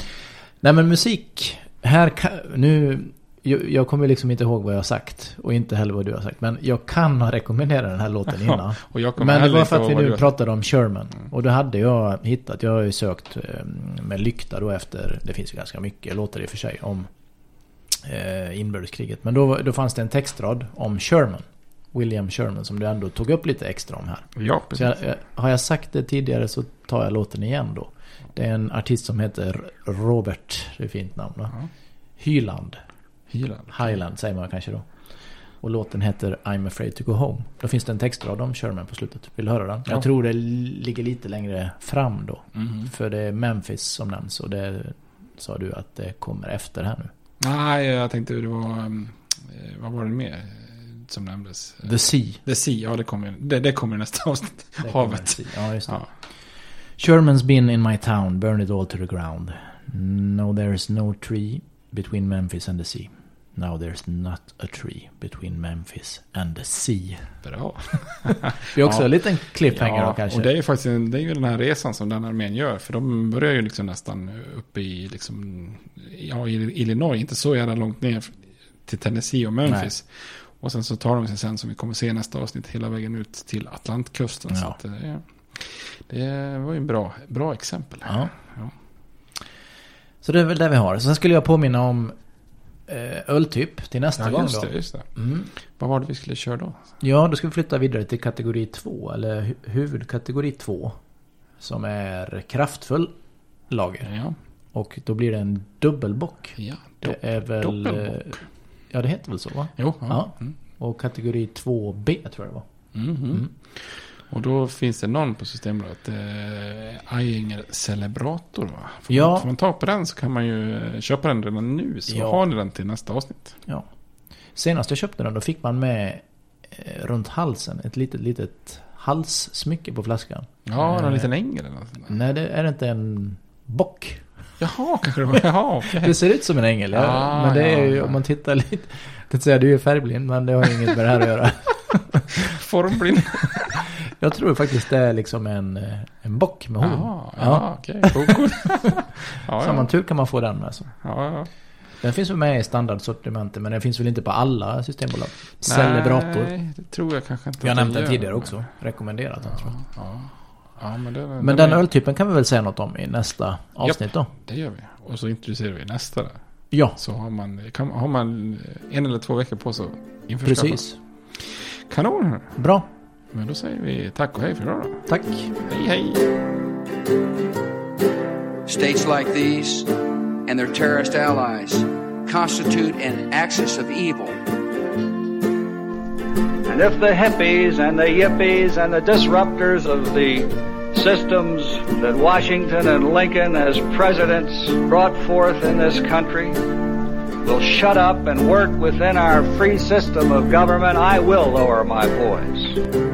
Nej men musik. Här kan, nu, jag, jag, kommer liksom inte ihåg vad jag har sagt. Och inte heller vad du har sagt. Men jag kan ha rekommenderat den här låten innan. men det var för att vi nu pratade om Sherman. Mm. Och då hade jag hittat, jag har ju sökt ehm, med lykta då efter, det finns ju ganska mycket låtar i och för sig om eh, inbördeskriget. Men då, då fanns det en textrad om Sherman. William Sherman som du ändå tog upp lite extra om här. Ja, precis. Jag, jag, har jag sagt det tidigare så tar jag låten igen då. Det är en artist som heter Robert, det är ett fint namn då. Ja. Hyland. Hyland. Highland säger man kanske då. Och låten heter I'm afraid to go home. Då finns det en textrad om Sherman på slutet. Vill du höra den? Ja. Jag tror det ligger lite längre fram då. Mm. För det är Memphis som nämns och det sa du att det kommer efter här nu. Nej, jag tänkte det var... Um, vad var det mer som nämndes? The Sea. The Sea, ja det kommer, det, det kommer nästa avsnitt. Havet. Ja, just det. Ja. Sherman's been in my town, burned it all to the ground. No, there's no tree between Memphis and the sea. Now there's not a tree between Memphis and the sea. Bra. det är också ja. en liten cliffhanger ja, kanske. och det är ju faktiskt en, det är ju den här resan som den armén gör. För de börjar ju liksom nästan uppe i, liksom, ja, Illinois, inte så jävla långt ner till Tennessee och Memphis. Nej. Och sen så tar de sig sen, som vi kommer se nästa avsnitt, hela vägen ut till Atlantkusten. Ja. Så att, det, det var ju en bra, bra exempel. Ja. ja. Så det är väl det vi har. Sen skulle jag påminna om eh, öltyp till nästa ja, gång just. Det, just det. Mm. Vad var det vi skulle köra då? Ja, då ska vi flytta vidare till kategori 2, eller hu huvudkategori 2. Som är kraftfull lager. Ja. Och då blir det en dubbelbock. Ja, det är väl... Dubbelbock. Ja, det heter väl så va? Jo. Ja. Mm. Och kategori 2B tror jag det var. Mm -hmm. mm. Och då finns det någon på Systembolaget, eh, Celebrator va? Får, ja. man, får man tag på den så kan man ju eh, köpa den redan nu. Så ja. har ni den till nästa avsnitt. Ja. Senast jag köpte den då fick man med eh, runt halsen ett litet, litet halssmycke på flaskan. Ja, eh, liten ängel eller något Nej, det är inte en bock. Jaha, kanske det var. Jaha, okay. Det ser ut som en ängel, ja. Ah, men det är ju, om man tittar lite. Jag tänkte säga du är färgblind, men det har inget med det här att göra. Formblind. Jag tror faktiskt det är liksom en, eh, en bock med horn. Jaha, ja, okej. Okay. ja, Samma ja. tur kan man få den med. Så. Ja, ja. Den finns väl med i standardsortimentet men den finns väl inte på alla systembolag? Celebrator. Nej, det tror jag kanske inte. Jag nämnt den tidigare också. Rekommenderat den tror jag. Ja. Ja, men, det, men den är... öltypen kan vi väl säga något om i nästa avsnitt då? det gör vi. Och så introducerar vi nästa där. Ja. Så har man, kan, har man en eller två veckor på sig inför Precis. Kanon. Bra. Men då säger vi tack och hej för idag då. Tack. Hej hej. States like these and their terrorist allies constitute an axis of evil. And if the hippies and the yippies and the disruptors of the systems that Washington and Lincoln as presidents brought forth in this country will shut up and work within our free system of government, I will lower my voice.